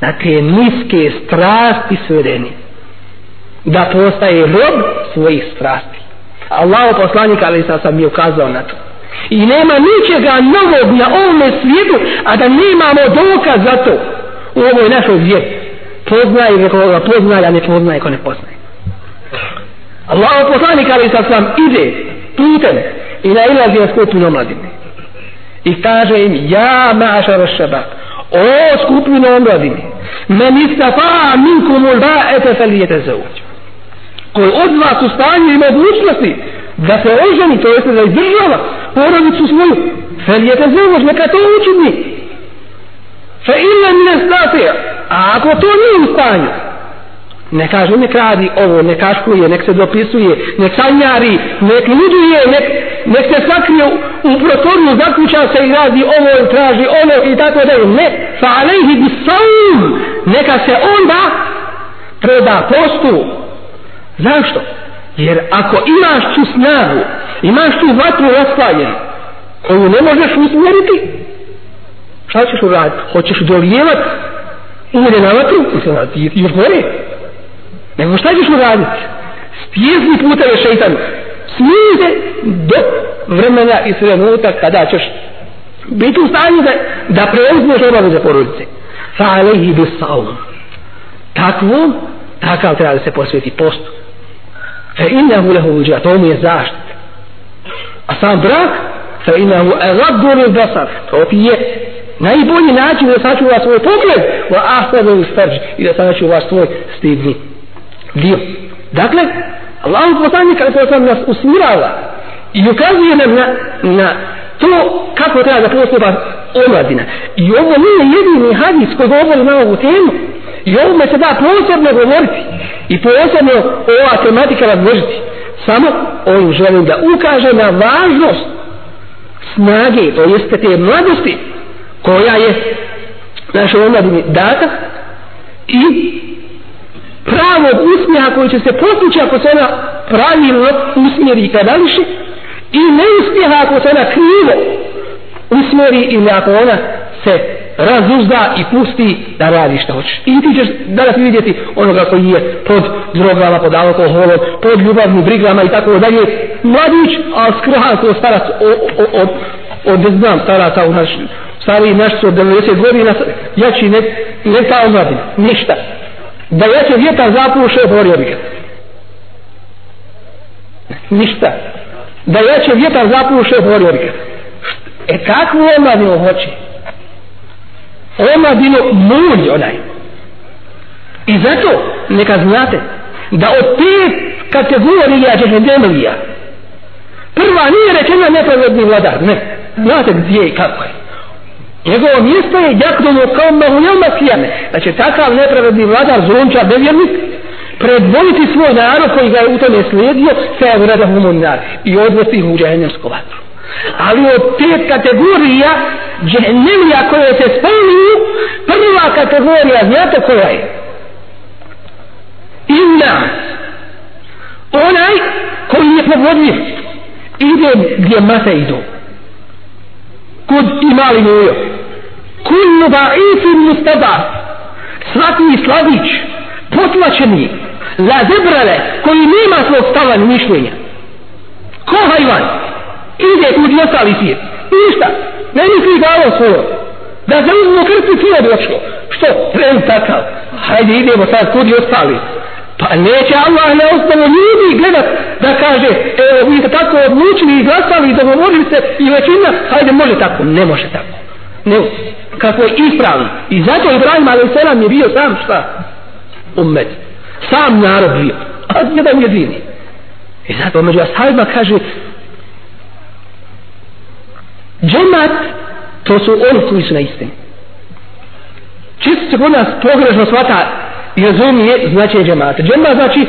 na te niske strasti svedeni da postaje rob svojih strasti. Allah poslanik ali sam sam mi ukazao na to. I nema ničega novog na ovome svijetu a da nemamo dokaz za to. U ovoj našoj vjeri. Poznaje nekoga poznaje a ne poznaje ko ne poznaje. Allah poslanik ali sam sam ide putem i na ilazi na skupinu omladine. I kaže im ja mašar šabak o skupinu omladine men istafa minkum ulba'ete felijete zauđu koji od vas u stanju i mogućnosti da se oženi, to jeste da izdržava porodicu svoju, felijete zauđu, neka to učini. Fa illa mine stafija a ako to nije u stanju ne kaže nek radi ovo, nek kaškuje, nek se dopisuje, nek sanjari, nek luduje, nek, nek se sakrije u, u protoriju, zaključa se i radi ovo traži ono i tako da je. Ne, fa alejhi bi saum, neka se onda preda postu. Zašto? Jer ako imaš tu snagu, imaš tu vatru raspaljen, koju ne možeš usmjeriti, šta ćeš uraditi? Hoćeš dolijevat ulje na vatru? Još gore? Nego šta ćeš uraditi? Stjezni puteve šeitanu. Smijete do vremena i trenutka kada ćeš biti u stanju da, da preuzmeš obaveze porodice. Fa alaihi bi saum. Takvo, takav treba da se posveti postu. Fa innahu lehu uđa, to mu je zaštit. A sam brak, fa innahu egaddu lil basar, to ti je najbolji način da sačuva svoj pogled, wa ahsadu lil i da sačuva svoj stidni dio. Dakle, Allah poslanik kada se sam nas usmirava i ukazuje nam na, na to kako treba da postupa omladina. I ovo nije jedini hadis koji govori na ovu temu. I ovome se da posebno govoriti i posebno ova tematika razložiti. Samo ovim želim da ukaže na važnost snage, to jeste te mladosti koja je našoj omladini data i pravog usmjeha koji će se postići ako se ona pravilno usmjeri i kadališi i neuspjeha ako se ona krivo usmjeri ili ako ona se razuzda i pusti da radi što hoće. I ti ćeš danas vidjeti onoga koji je pod drogama, pod alkoholom, pod ljubavnim brigama i tako dalje. Mladić, a skrhan ko starac od, od, ne znam, staraca u naš, stari naš od 90 godina, jači ne, ne ta omladina, ništa da je se vjetar zapuše, otvorio bi ga. Ništa. Da je se vjetar zapuše, otvorio bi ga. E kakvu omladinu hoće? Omladinu mulj onaj. I zato neka znate da od pet kategorija džehendemelija prva nije rečena nepravedni vladar, ne. Znate gdje i kako je. Njegovo mjesto je jakdomo kao mahunjelma skijane. Da će takav nepravedni vladar zlunča nevjernik, predvoditi svoj narod koji ga je u tome slijedio sa je humunar i odvesti ih u džehennemsku vatru. Ali od pet kategorija džahennemija koje se spominju, prva kategorija, znate koja je? Inna. Onaj koji je povodljiv. Ide gdje mase idu kud imali mujo kullu da'ifin mustadar svaki slavić potlačeni la zebrale koji nema svog stava ni mišljenja. Ko hajvan? Ide kud i ostali svijet. Ništa. Ne misli dalo svoje. Da se uzmu krpi došlo. Što? Trend takav. Hajde idemo sad kud i ostali. Pa neće Allah na osnovu ljudi gledat da kaže, evo vi ste tako odlučili i glasali i dogovorili se i većina, hajde može tako. Ne može tako. Ne, kako je ispravno. I zato Ibrahim a.s. je bio sam šta? Umet. Sam narod bio. A jedan jedini. I zato među ashabima kaže džemat to su oni koji su na istini. Čisto se kod nas pogrešno shvata Jezum je značenje džemata. Džemat znači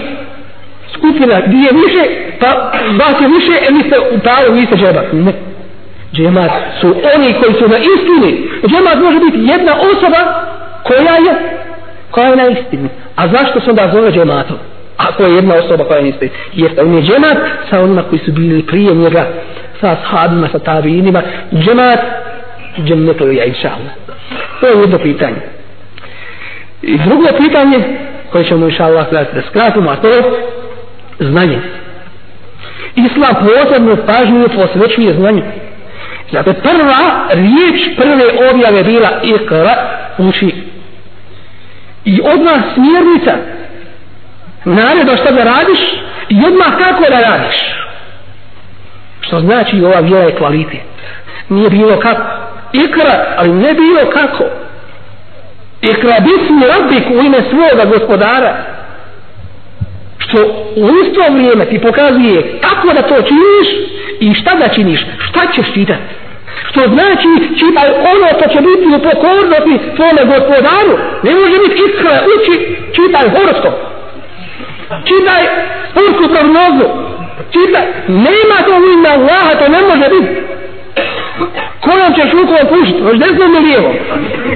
skupina gdje je više, pa vas je više, e vi ste u pravu, vi ste džemat. Ne. Džemat su oni koji su na istini. Džemat može biti jedna osoba koja je koja je na istini. A zašto se onda zove džematom? Ako je jedna osoba koja niste. Jeste, on je džemat sa onima koji su bili prije njega, sa sahabima, sa tabinima. Džemat, džemnetu je, inša Allah. To je jedno pitanje. I drugo pitanje, koje ćemo inša Allah da skratimo, a to je znanje. Islam posebno pažnju posvećuje znanju. Zato prva riječ prve objave bila ikra uči. I odmah smjernica naredo šta da radiš i odmah kako da radiš. Što znači ova vjera je kvalitet. Nije bilo kako. Ikra, ali ne bilo kako. Ikra bismi rabbik u ime svoga gospodara. Što u isto vrijeme ti pokazuje kako da to činiš i šta da činiš, šta ćeš čitati. Što znači čitaj ono što će biti u pokornosti svome gospodaru. Ne može biti iskra, uči, čitaj horoskop. Čitaj sportsku prognozu. Čitaj, nema to u ime Allaha, to ne može biti. Kojom ćeš rukom pušiti? Hoš desnom ili lijevom?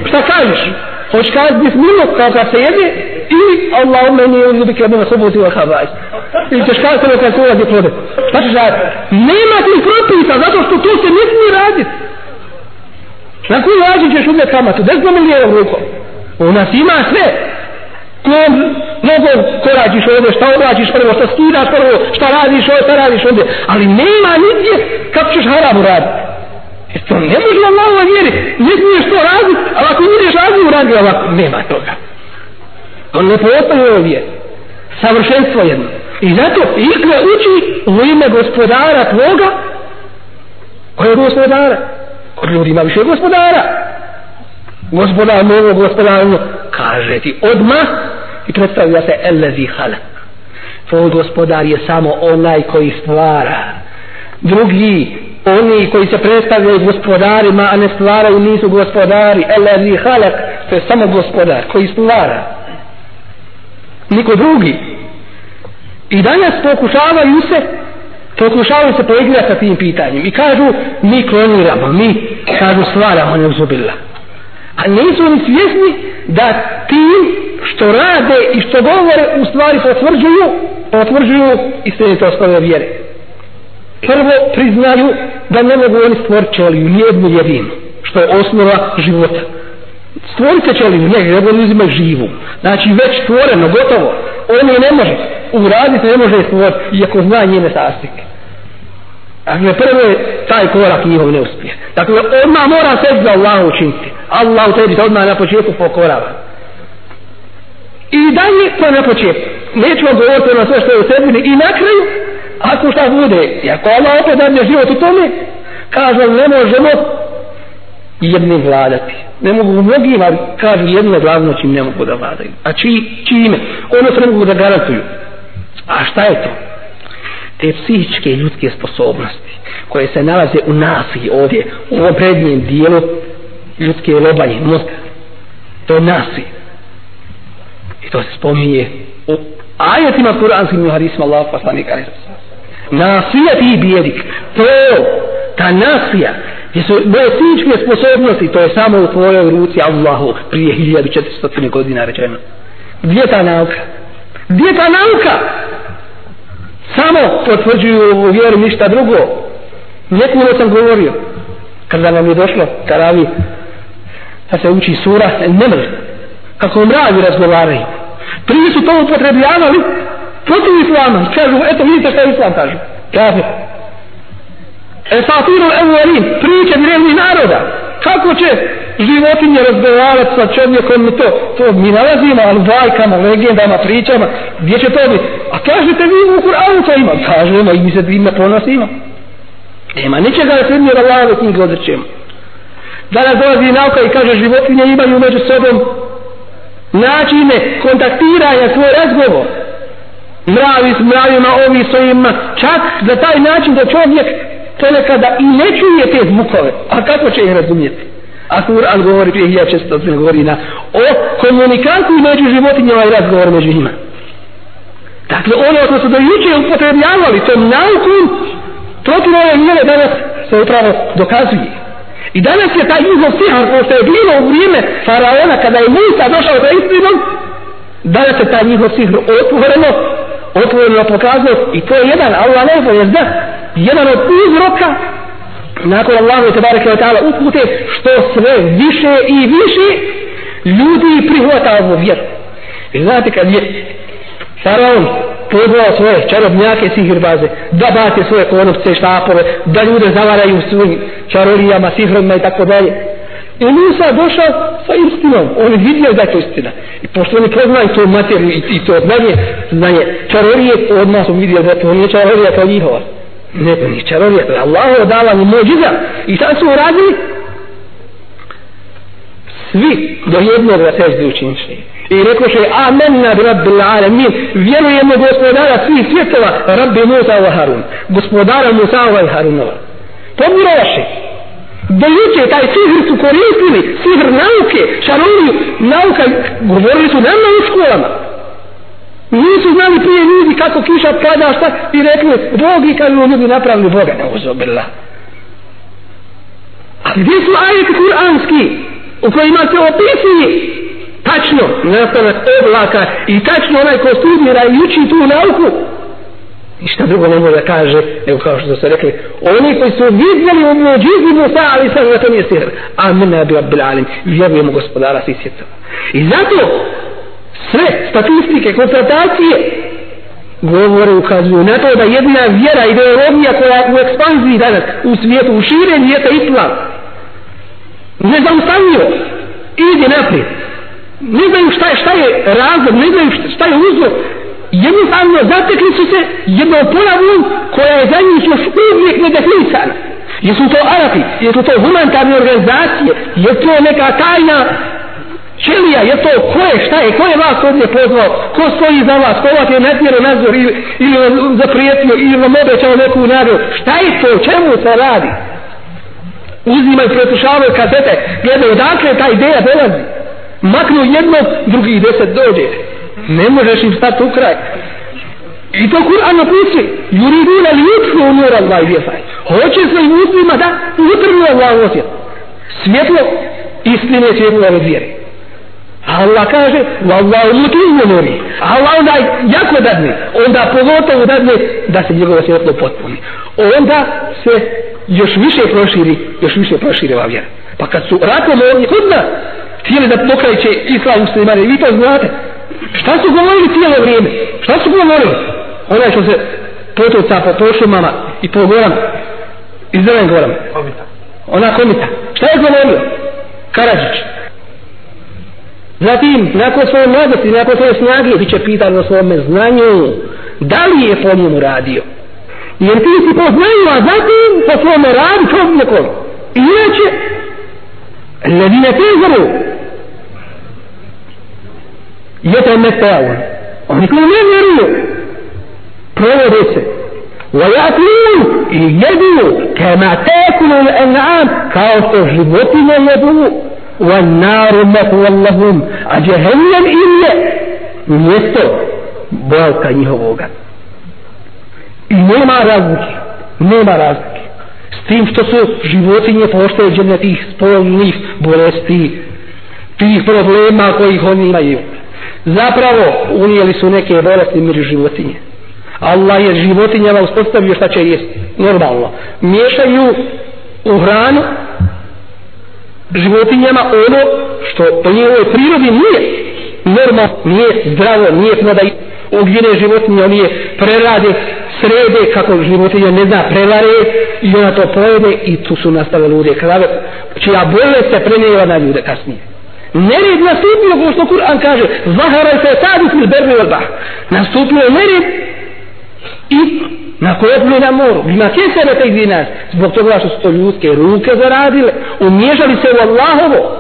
Šta kažeš? Hoć kazati bismilu kao kad se jede ili Allahumma inni uzubike min khubuthi wa khaba'is. Ili ćeš kazati ono kad se ulazi plode. Šta ćeš raditi? Nema ti propisa zato što to se ne smije raditi. Na koji način ćeš umjeti kamatu? Desnom ili lijevom rukom? U nas ima sve. Kom mnogo koračiš ovdje, šta obračiš prvo, šta skidaš prvo, šta radiš ovdje, šta radiš ovdje. Ali nema nigdje kako ćeš haramu raditi. Jer to ne može Allah ova vjeri. Ne smiješ to raditi, ali ako ideš ovako, nema toga. On ne postoje ovdje. Savršenstvo jedno. I zato ikve uči u ime gospodara tvoga, koje je gospodara? Kod ljudi ima više gospodara. Gospodar mogo, gospodar mogo, kaže ti odmah i predstavlja se elezi halak. Tvoj gospodar je samo onaj koji stvara. Drugi oni koji se predstavljaju gospodarima, a ne stvaraju, nisu gospodari. Elezi halak, to je samo gospodar koji stvara. Niko drugi. I danas pokušavaju se, pokušavaju se poigrati sa tim pitanjem. I kažu, mi kloniramo, mi, kažu, stvaramo, ne uzubila. A nisu oni svjesni da ti što rade i što govore u stvari potvrđuju, potvrđuju i sve to svoje vjere prvo priznaju da ne mogu oni stvoriti čeliju, nijednu jedinu, što je osnova života. Stvorite ćeliju, ne, jer ne uzima živu. Znači već stvoreno, gotovo. On je ne može uraditi, ne može stvoriti, iako zna njene sastike. Dakle, prvo je taj korak njihov neuspjeh. Dakle, odmah mora se za Allah učiniti. Allah u tebi se odmah na početku pokorava. I dalje to na početku. Nećemo govoriti na sve što je u sebi i na kraju ako šta bude, i ako Allah opet dadne život u tome, kaže, ne možemo jednim vladati. Ne mogu mnogim, ali kažu jedne glavno čim ne mogu da vladaju. A či, čime? Ono se ne mogu da garantuju. A šta je to? Te psihičke ljudske sposobnosti koje se nalaze u nasi ovdje, u ovom prednjem dijelu ljudske lobanje, mozga. To je nasi. I to se spominje u ajetima kuranskim i hadisma Allah poslanika. Nasija ti bijedik to, ta nasija gdje su moje fizičke sposobnosti to je samo u tvojoj ruci Allahu prije 1400 godina rečeno. Gdje ta nauka? Gdje ta nauka? Samo potvrđuju u vjeru ništa drugo. Nekuno sam govorio kada nam je došlo karavi da se uči sura nemr kako mravi razgovaraju. Prije su to upotrebljavali protiv islama. Kažu, eto vidite šta islam kaže. Kafir. E pa priče drevnih naroda. Kako će životinje razgovarati sa čovjekom to? To mi nalazimo, ali bajkama, legendama, pričama. Gdje će to biti? A kažete vi u Kur'anu to ima? Kažemo i mi se dvima ponosimo. Nema ničega da se mi da lave knjige odrećemo. Danas dolazi nauka i kaže životinje imaju među sobom načine kontaktiranja svoj razgovor mravi s mravima, ovi s ovima, čak za taj način da čovjek to nekada i ne čuje te zvukove. A kako će ih razumijeti? A Kur'an govori prije 1600 godina o komunikaciji među životinjama i razgovor među njima. Dakle, ono što su do juče upotrebljavali tom naukom, protiv ove mjere danas se upravo dokazuje. I danas je taj njihov sihar, ko što je bilo u vrijeme faraona, kada je Musa došao sa istinom, danas je taj njihov sihar otvoreno otvoreno pokazao i to je jedan Allah ne je zna jedan od uzroka nakon Allahu te bareke ve ta'ala upute što sve više i više ljudi prihvata ovu vjeru i znate kad je faraon pozvao svoje čarobnjake sihirbaze da bate svoje konopce štapove da ljude zavaraju svojim čarolijama sihrama i tako dalje I Musa došao sa istinom. On je vidio da je to istina. I pošto oni poznaju to materiju i, i to znanje, znanje čarorije, odmah su vidio da to nije čarorija kao njihova. Ne, to nije to je Allah dala mu mođiza. I šta su uradili? Svi do jednog da sežde učinši. I rekao še, amen na rabbi alamin, vjerujemo gospodara svih svjetova, rabbi Musa wa Harun. Gospodara Musa wa Harunova. To mi roši do juče taj sihr su koristili, sihr nauke, šaroliju, nauka, govorili su nama u školama. Nisu znali prije ljudi kako kiša pada, šta, i rekli, Bog i kada ljudi napravili Boga, ne uzobrla. A gdje su ajeti kuranski, u kojima se opisuje tačno nastanak oblaka i tačno onaj ko studira i uči tu nauku, ništa drugo ne može da kaže, nego kao što su rekli, oni koji su vidjeli u muđizi Musa, ali sad na to nije sihr. Amin, nabi Rabbil Alim, vjerujemo gospodara svih svjetova. I zato sve statistike, konstatacije govore, ukazuju na to da jedna vjera, ideologija koja je u ekspanziji danas u svijetu, u širenju je islam. Nezaustavljivo. Ide naprijed. Ne znaju šta je, šta je razlog, ne znaju šta je uzrok, jednostavno zatekli su se jednom pojavom koja je za njih još uvijek nedefinisana. Jesu to Arapi, jesu to humanitarne organizacije, je to neka tajna čelija, je to ko je, šta je, ko je vas ovdje pozvao, ko stoji za vas, ko vas je netjero nadzor ili, ili zaprijetio, ili vam obećao neku nagradu, šta je to, čemu se radi? Uzimaju, pretušavaju kazete, gledaju, odakle ta ideja dolazi. Maknu jednog, drugih deset dođe. Ne možeš im stati u kraj. I to Kur'an napiši yuriduna li yutfu nur Allah vjesaj hoće se i muslima da utrnu Allah osjet svjetlo istine svjetlo ove Allah kaže Wallahu mutu nuri Allah onda jako dadne onda pogotovo dadne da se njegovo svjetlo potpuni onda se još više proširi još više proširi ova vjera pa kad su ratom ovdje kod nas htjeli da pokrajiće islam muslimane vi to znate Šta su govorili cijelo vrijeme? Šta su govorili? Onaj što se potuca po, po šumama i po gorama. Iz zelen gorama. Komita. Ona komita. Šta je govorio? Karadžić. Zatim, nakon svoje mladosti, nakon svoje snage, bit će pitan o svome znanju. Da li je po njemu radio? Jer ti si po znanju, a zatim po svome radi čovjekom. Inače, ledine tezaru, يتمتعون oni koji ne vjeruju provode se ويأكلون يجدوا كما تأكل الأنعام kao što životinje jedu والنار مثوى لهم a جهنم im je mjesto boravka njihovoga i nema razlike nema razlike s tim što su životinje pošteđene tih spolnih bolesti tih problema kojih oni imaju zapravo unijeli su neke bolesti među životinje Allah je životinjama uspostavio šta će jesti normalno miješaju u hranu životinjama ono što po njihovoj prirodi nije normalno, nije zdravo, nije da da ugine životinje, oni je prerade srede kako životinja ne zna prevare i ona to pojede i tu su nastale lude krave čija bolest se prenijela na ljude kasnije. Nered nastupio kao što Kur'an kaže zahara se sadu fil berbi wal Nastupio je nered i na kopnu na moru? Bima kesere te gdje nas zbog toga što su to ljudske ruke zaradile umježali se u Allahovo.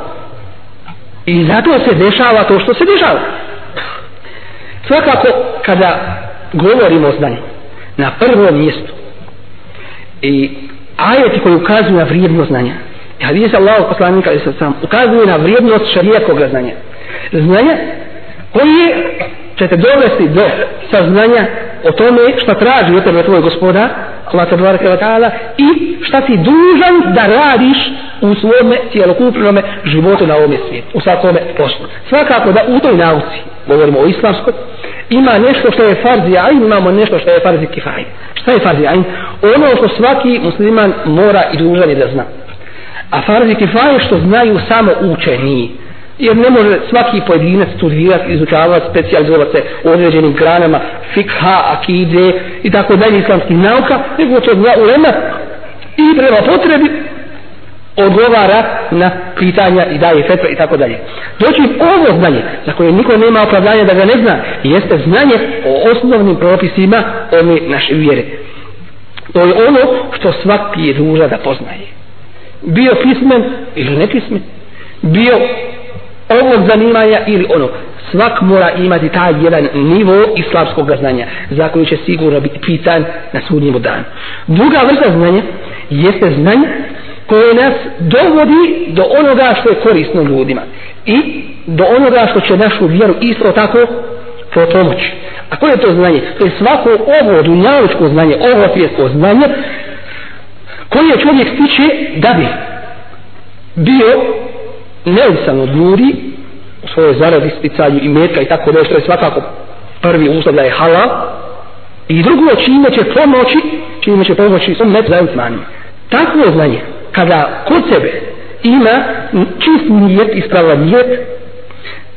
I zato se dešava to što se dešava. Svakako kada govorimo o znanju na prvom mjestu i ajeti koji ukazuju na vrijedno znanja hadis Allahog poslanika sam ukazuje na vrijednost šarijakog znanja. Znanja koje ćete dovesti do saznanja o tome šta traži od tebe tvoj gospodar, Allah te barake wa ta'ala i šta si dužan da radiš u svome cijelokupnome životu na ovome svijetu u svakome poslu svakako da u toj nauci govorimo o islamskoj ima nešto što je farzi ajn, imamo nešto što je farzi kifaj. Šta je farzi ajn? Ono što svaki musliman mora i dužan je da zna. A farzi kifaj što znaju samo učeni. Jer ne može svaki pojedinac studirati, izučavati, specializovati se u određenim granama, fikha, akide i tako dalje islamskih nauka, nego to dva ulema i prema potrebi odgovara na pitanja i daje fetve i tako dalje. Doći ovo znanje, za koje niko nema opravdanja da ga ne zna, jeste znanje o osnovnim propisima ove naše vjere. To je ono što svaki je duža da poznaje. Bio pismen ili nepismen, bio ovog zanimanja ili ono. Svak mora imati taj jedan nivo islamskog znanja za koji će sigurno biti pitan na sudnjemu danu. Druga vrsta znanja jeste znanje koje nas dovodi do onoga što je korisno ljudima i do onoga što će našu vjeru isto tako pomoći. A koje je to znanje? To je svako ovo dunjavičko znanje, ovo svjetsko znanje koje čovjek stiče da bi bio neovisan od ljudi u svojoj zaradi, sticanju i metka i tako nešto je svakako prvi uslov da je halal. I drugo čime će pomoći čime će pomoći svom metu za Takvo znanje kada kod sebe ima čist nijet, ispravan nijet,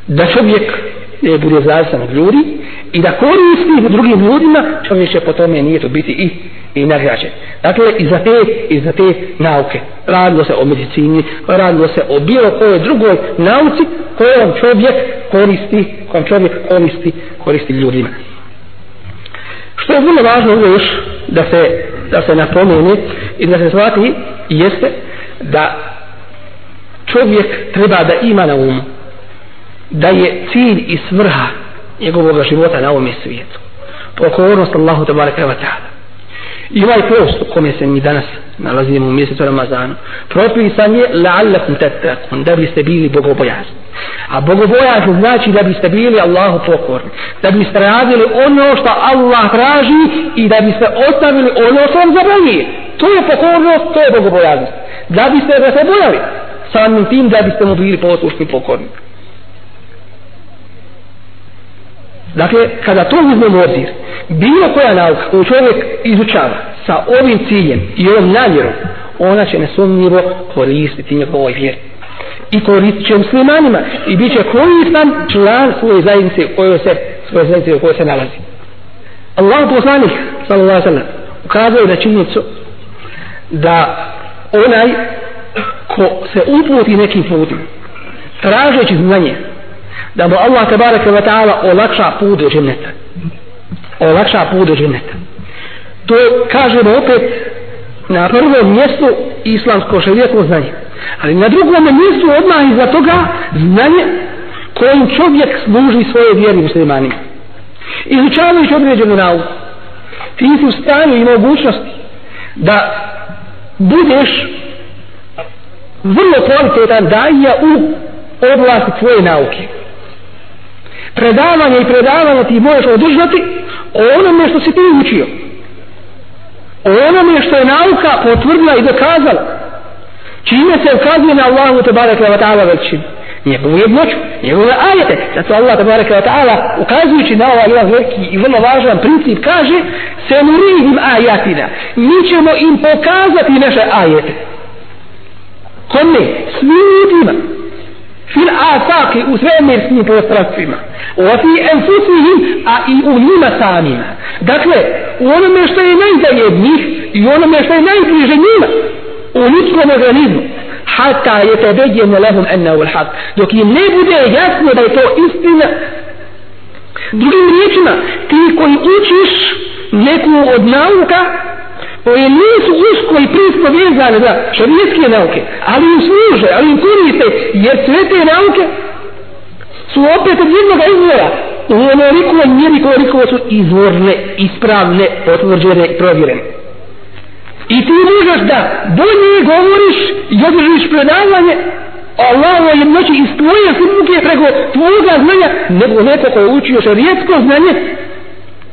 da čovjek ne bude zavisan od ljudi i da koristi drugim ljudima, čovjek će po tome nijetu biti i, i nagrađen. Dakle, i za te, i za te nauke. Radilo se o medicini, radilo se o bilo kojoj drugoj nauci kojom čovjek koristi, kojom čovjek koristi, koristi ljudima. Što je vrlo važno ovdje još da se, da se napomene i da se shvati jeste da čovjek treba da ima na umu da je cilj i svrha njegovog života na ovom svijetu pokornost Allahu tabaraka wa ta'ala i ovaj post u kome se mi danas nalazimo u mjesecu Ramazanu propisan je la'allakum tatakun da biste bili bogobojazni. A bogobojazni znači da biste bili Allahu pokorni da biste radili ono što Allah traži i da biste ostavili ono što vam zabranije to je pokornost, to je bogobojaznost. Da biste da se bojali samim tim da biste mu bili poslušni pokorni. Dakle, kada to uzmemo obzir, bilo koja nauka koju čovjek izučava sa ovim ciljem i ovom namjerom, ona će nesumnjivo koristiti njegovoj vjeri. I koristit će muslimanima i bit će koristan član svoje zajednice u kojoj se, svoje zajednice u kojoj se nalazi. Allah poslanih, sallallahu sallam, ukazuje na činjenicu da onaj ko se uputi nekim putima, tražeći znanje, da mu Allah tabaraka wa ta'ala olakša put do dženneta. Olakša put do dženneta. To kažemo opet na prvom mjestu islamsko šarijetno znanje. Ali na drugom mjestu odmah iza toga znanje kojim čovjek služi svoje vjeri muslimanima. Izučavajući određenu nauku ti si u stanju i mogućnosti da budeš vrlo kvalitetan daja u oblasti tvoje nauke predavanje i predavanje ti možeš održati o onome što si ti učio o onome što je nauka potvrdila i dokazala čime se ukazuje na Allahu te bareke wa ta'ala veličinu njegovu jednoću, njegove ajete. Zato Allah te bareke wa ta'ala ukazujući na ovaj jedan veliki i vrlo važan princip kaže se nurihim ajatina. Mi ćemo im pokazati naše ajete. Kome? Svim ljudima fil afaki u svemirskim prostranstvima wa fi enfusihim a i u njima samima. Dakle u onome što je najdalje od njih i onome što je najbliže njima u ljudskom organizmu hata je to bedjeno lehum enna ul dok im ne bude jasno da je to istina drugim riječima ti koji učiš neku od nauka koje nisu usko i prisko vezane za šarijetske nauke, ali im služe, ali im koriste, jer sve te nauke su opet od jednog izvora. U onoliko mjeri koliko su izvorne, ispravne, potvrđene i provjerene. I ti možeš da bolje govoriš i održiš predavanje Allaho jednoći iz tvoje srnuke preko tvoga znanja nego neko koje učio šarijetsko znanje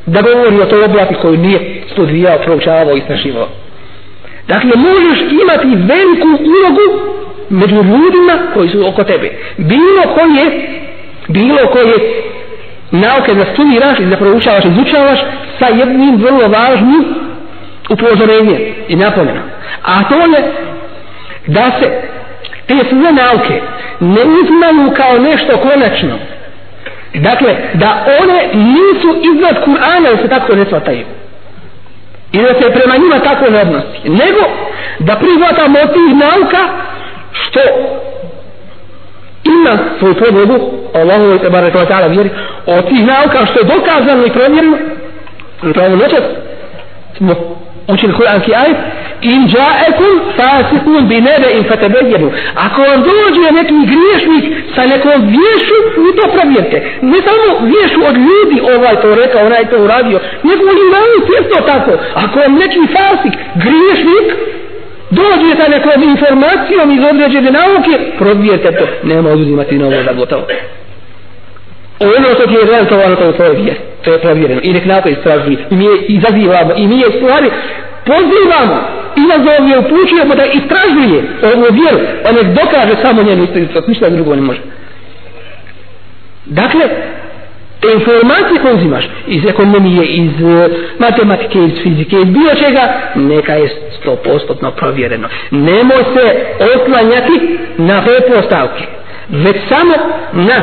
da govori o toj oblasti koju nije studijao, proučavao i snašivao. Dakle, možeš imati veliku ulogu među ljudima koji su oko tebe. Bilo koje, bilo koje nauke da studiraš i da proučavaš, izučavaš sa jednim vrlo važnim upozorenjem i napomenom. A to je da se te sve nauke ne uzmaju kao nešto konačno. Dakle, da one nisu iznad Kur'ana da se tako ne svataju. I da se prema njima tako ne odnosi. Nego da prihvatamo od tih nauka što ima svoju podlogu Allahu i tebara kao ta'ala vjeri od tih nauka što je dokazano i provjereno upravo noćas smo učili kuranski ajet in ja'akum fasiqun bi naba'in fatabayyanu. Ako vam dođe neki griješnik sa nekom vješu vi to provjerite. Ne samo vješu od ljudi ovaj to rekao onaj to uradio nego li nauci isto tako. Ako vam neki fasik griješnik dođe sa nekom informacijom iz određene nauke provjerite to. Nema oduzimati novo ovo da gotovo ono što ti je realizovano to je tvoje vjer to je provjereno. I nek na to istražuje i mi je izazivamo i mi je stvari pozivamo. I nazovje upućujemo da istražuje ovu vjeru a nek dokaže samo njenu istinitost. Ništa drugo ne može. Dakle te informacije koje uzimaš iz ekonomije, iz e, matematike, iz fizike, iz bilo čega, neka je sto postotno provjereno. Nemoj se oslanjati na prepostavke, već samo na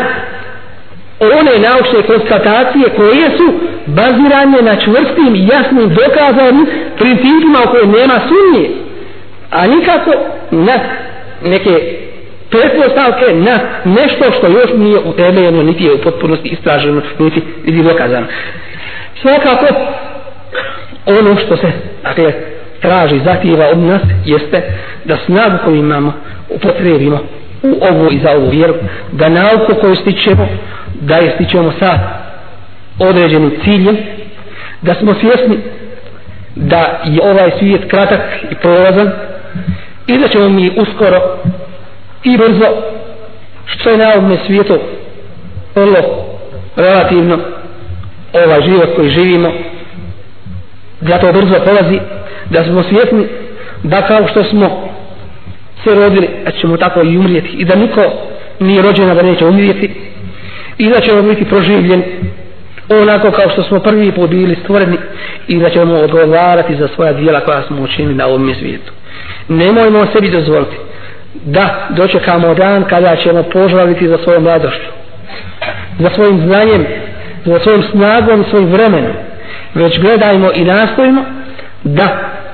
E, one naučne konstatacije koje su bazirane na čvrstim i jasnim dokazanim principima u koje nema sumnje a nikako na neke pretpostavke na nešto što još nije utemeljeno niti je u potpunosti istraženo niti, niti dokazano. Svakako ono što se dakle, traži zahtjeva od nas jeste da snagu koju imamo upotrebimo u ovu i za ovu vjeru da nauku koju stičemo da je stićemo sa određenim ciljem da smo svjesni da je ovaj svijet kratak i prolazan i da ćemo mi uskoro i brzo što je na ovom svijetu vrlo relativno ovaj život koji živimo da to brzo polazi da smo svjesni da kao što smo se rodili da ćemo tako i umrijeti i da niko nije rođena da neće umrijeti i da ćemo biti proživljeni onako kao što smo prvi put bili stvoreni i da ćemo odgovarati za svoja dijela koja smo učinili na ovom svijetu. Nemojmo sebi dozvoliti da dočekamo dan kada ćemo požaliti za svojom mladošću, za svojim znanjem, za svojim snagom i svojim vremenom. Već gledajmo i nastojimo da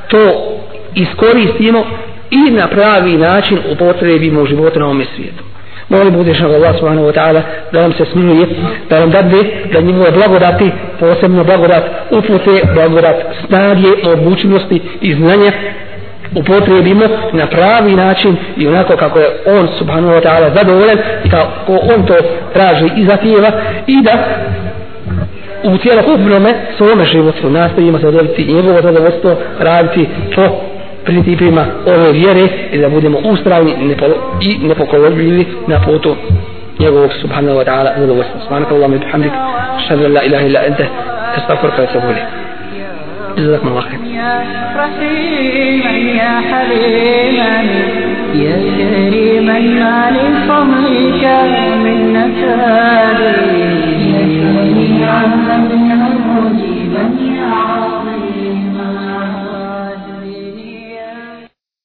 to iskoristimo i na pravi način upotrebimo u životu na ovom svijetu Molim budeš Allah subhanahu wa ta'ala da nam se smiluje da nam dadne da njegove blagodati posebno blagodat upute blagodat snage odlučnosti i znanja upotrebimo na pravi način i onako kako je on subhanahu wa ta'ala zadovoljen i kako on to traži i zahtijeva i da u cijelokupnome svome životu nastavimo se dobiti njegovo zadovoljstvo raditi to principima ove vjere i da budemo ustravni i nepokolobljivi na putu njegovog subhanahu wa ta'ala zadovoljstva. Subhanak Allah mi bihamdik, šadu la ilaha ila ente, estagfirka wa se boli. جزاكم الله خير يا رحيما يا حليما يا كريما ما لفضلك من نسالي يا شفيعا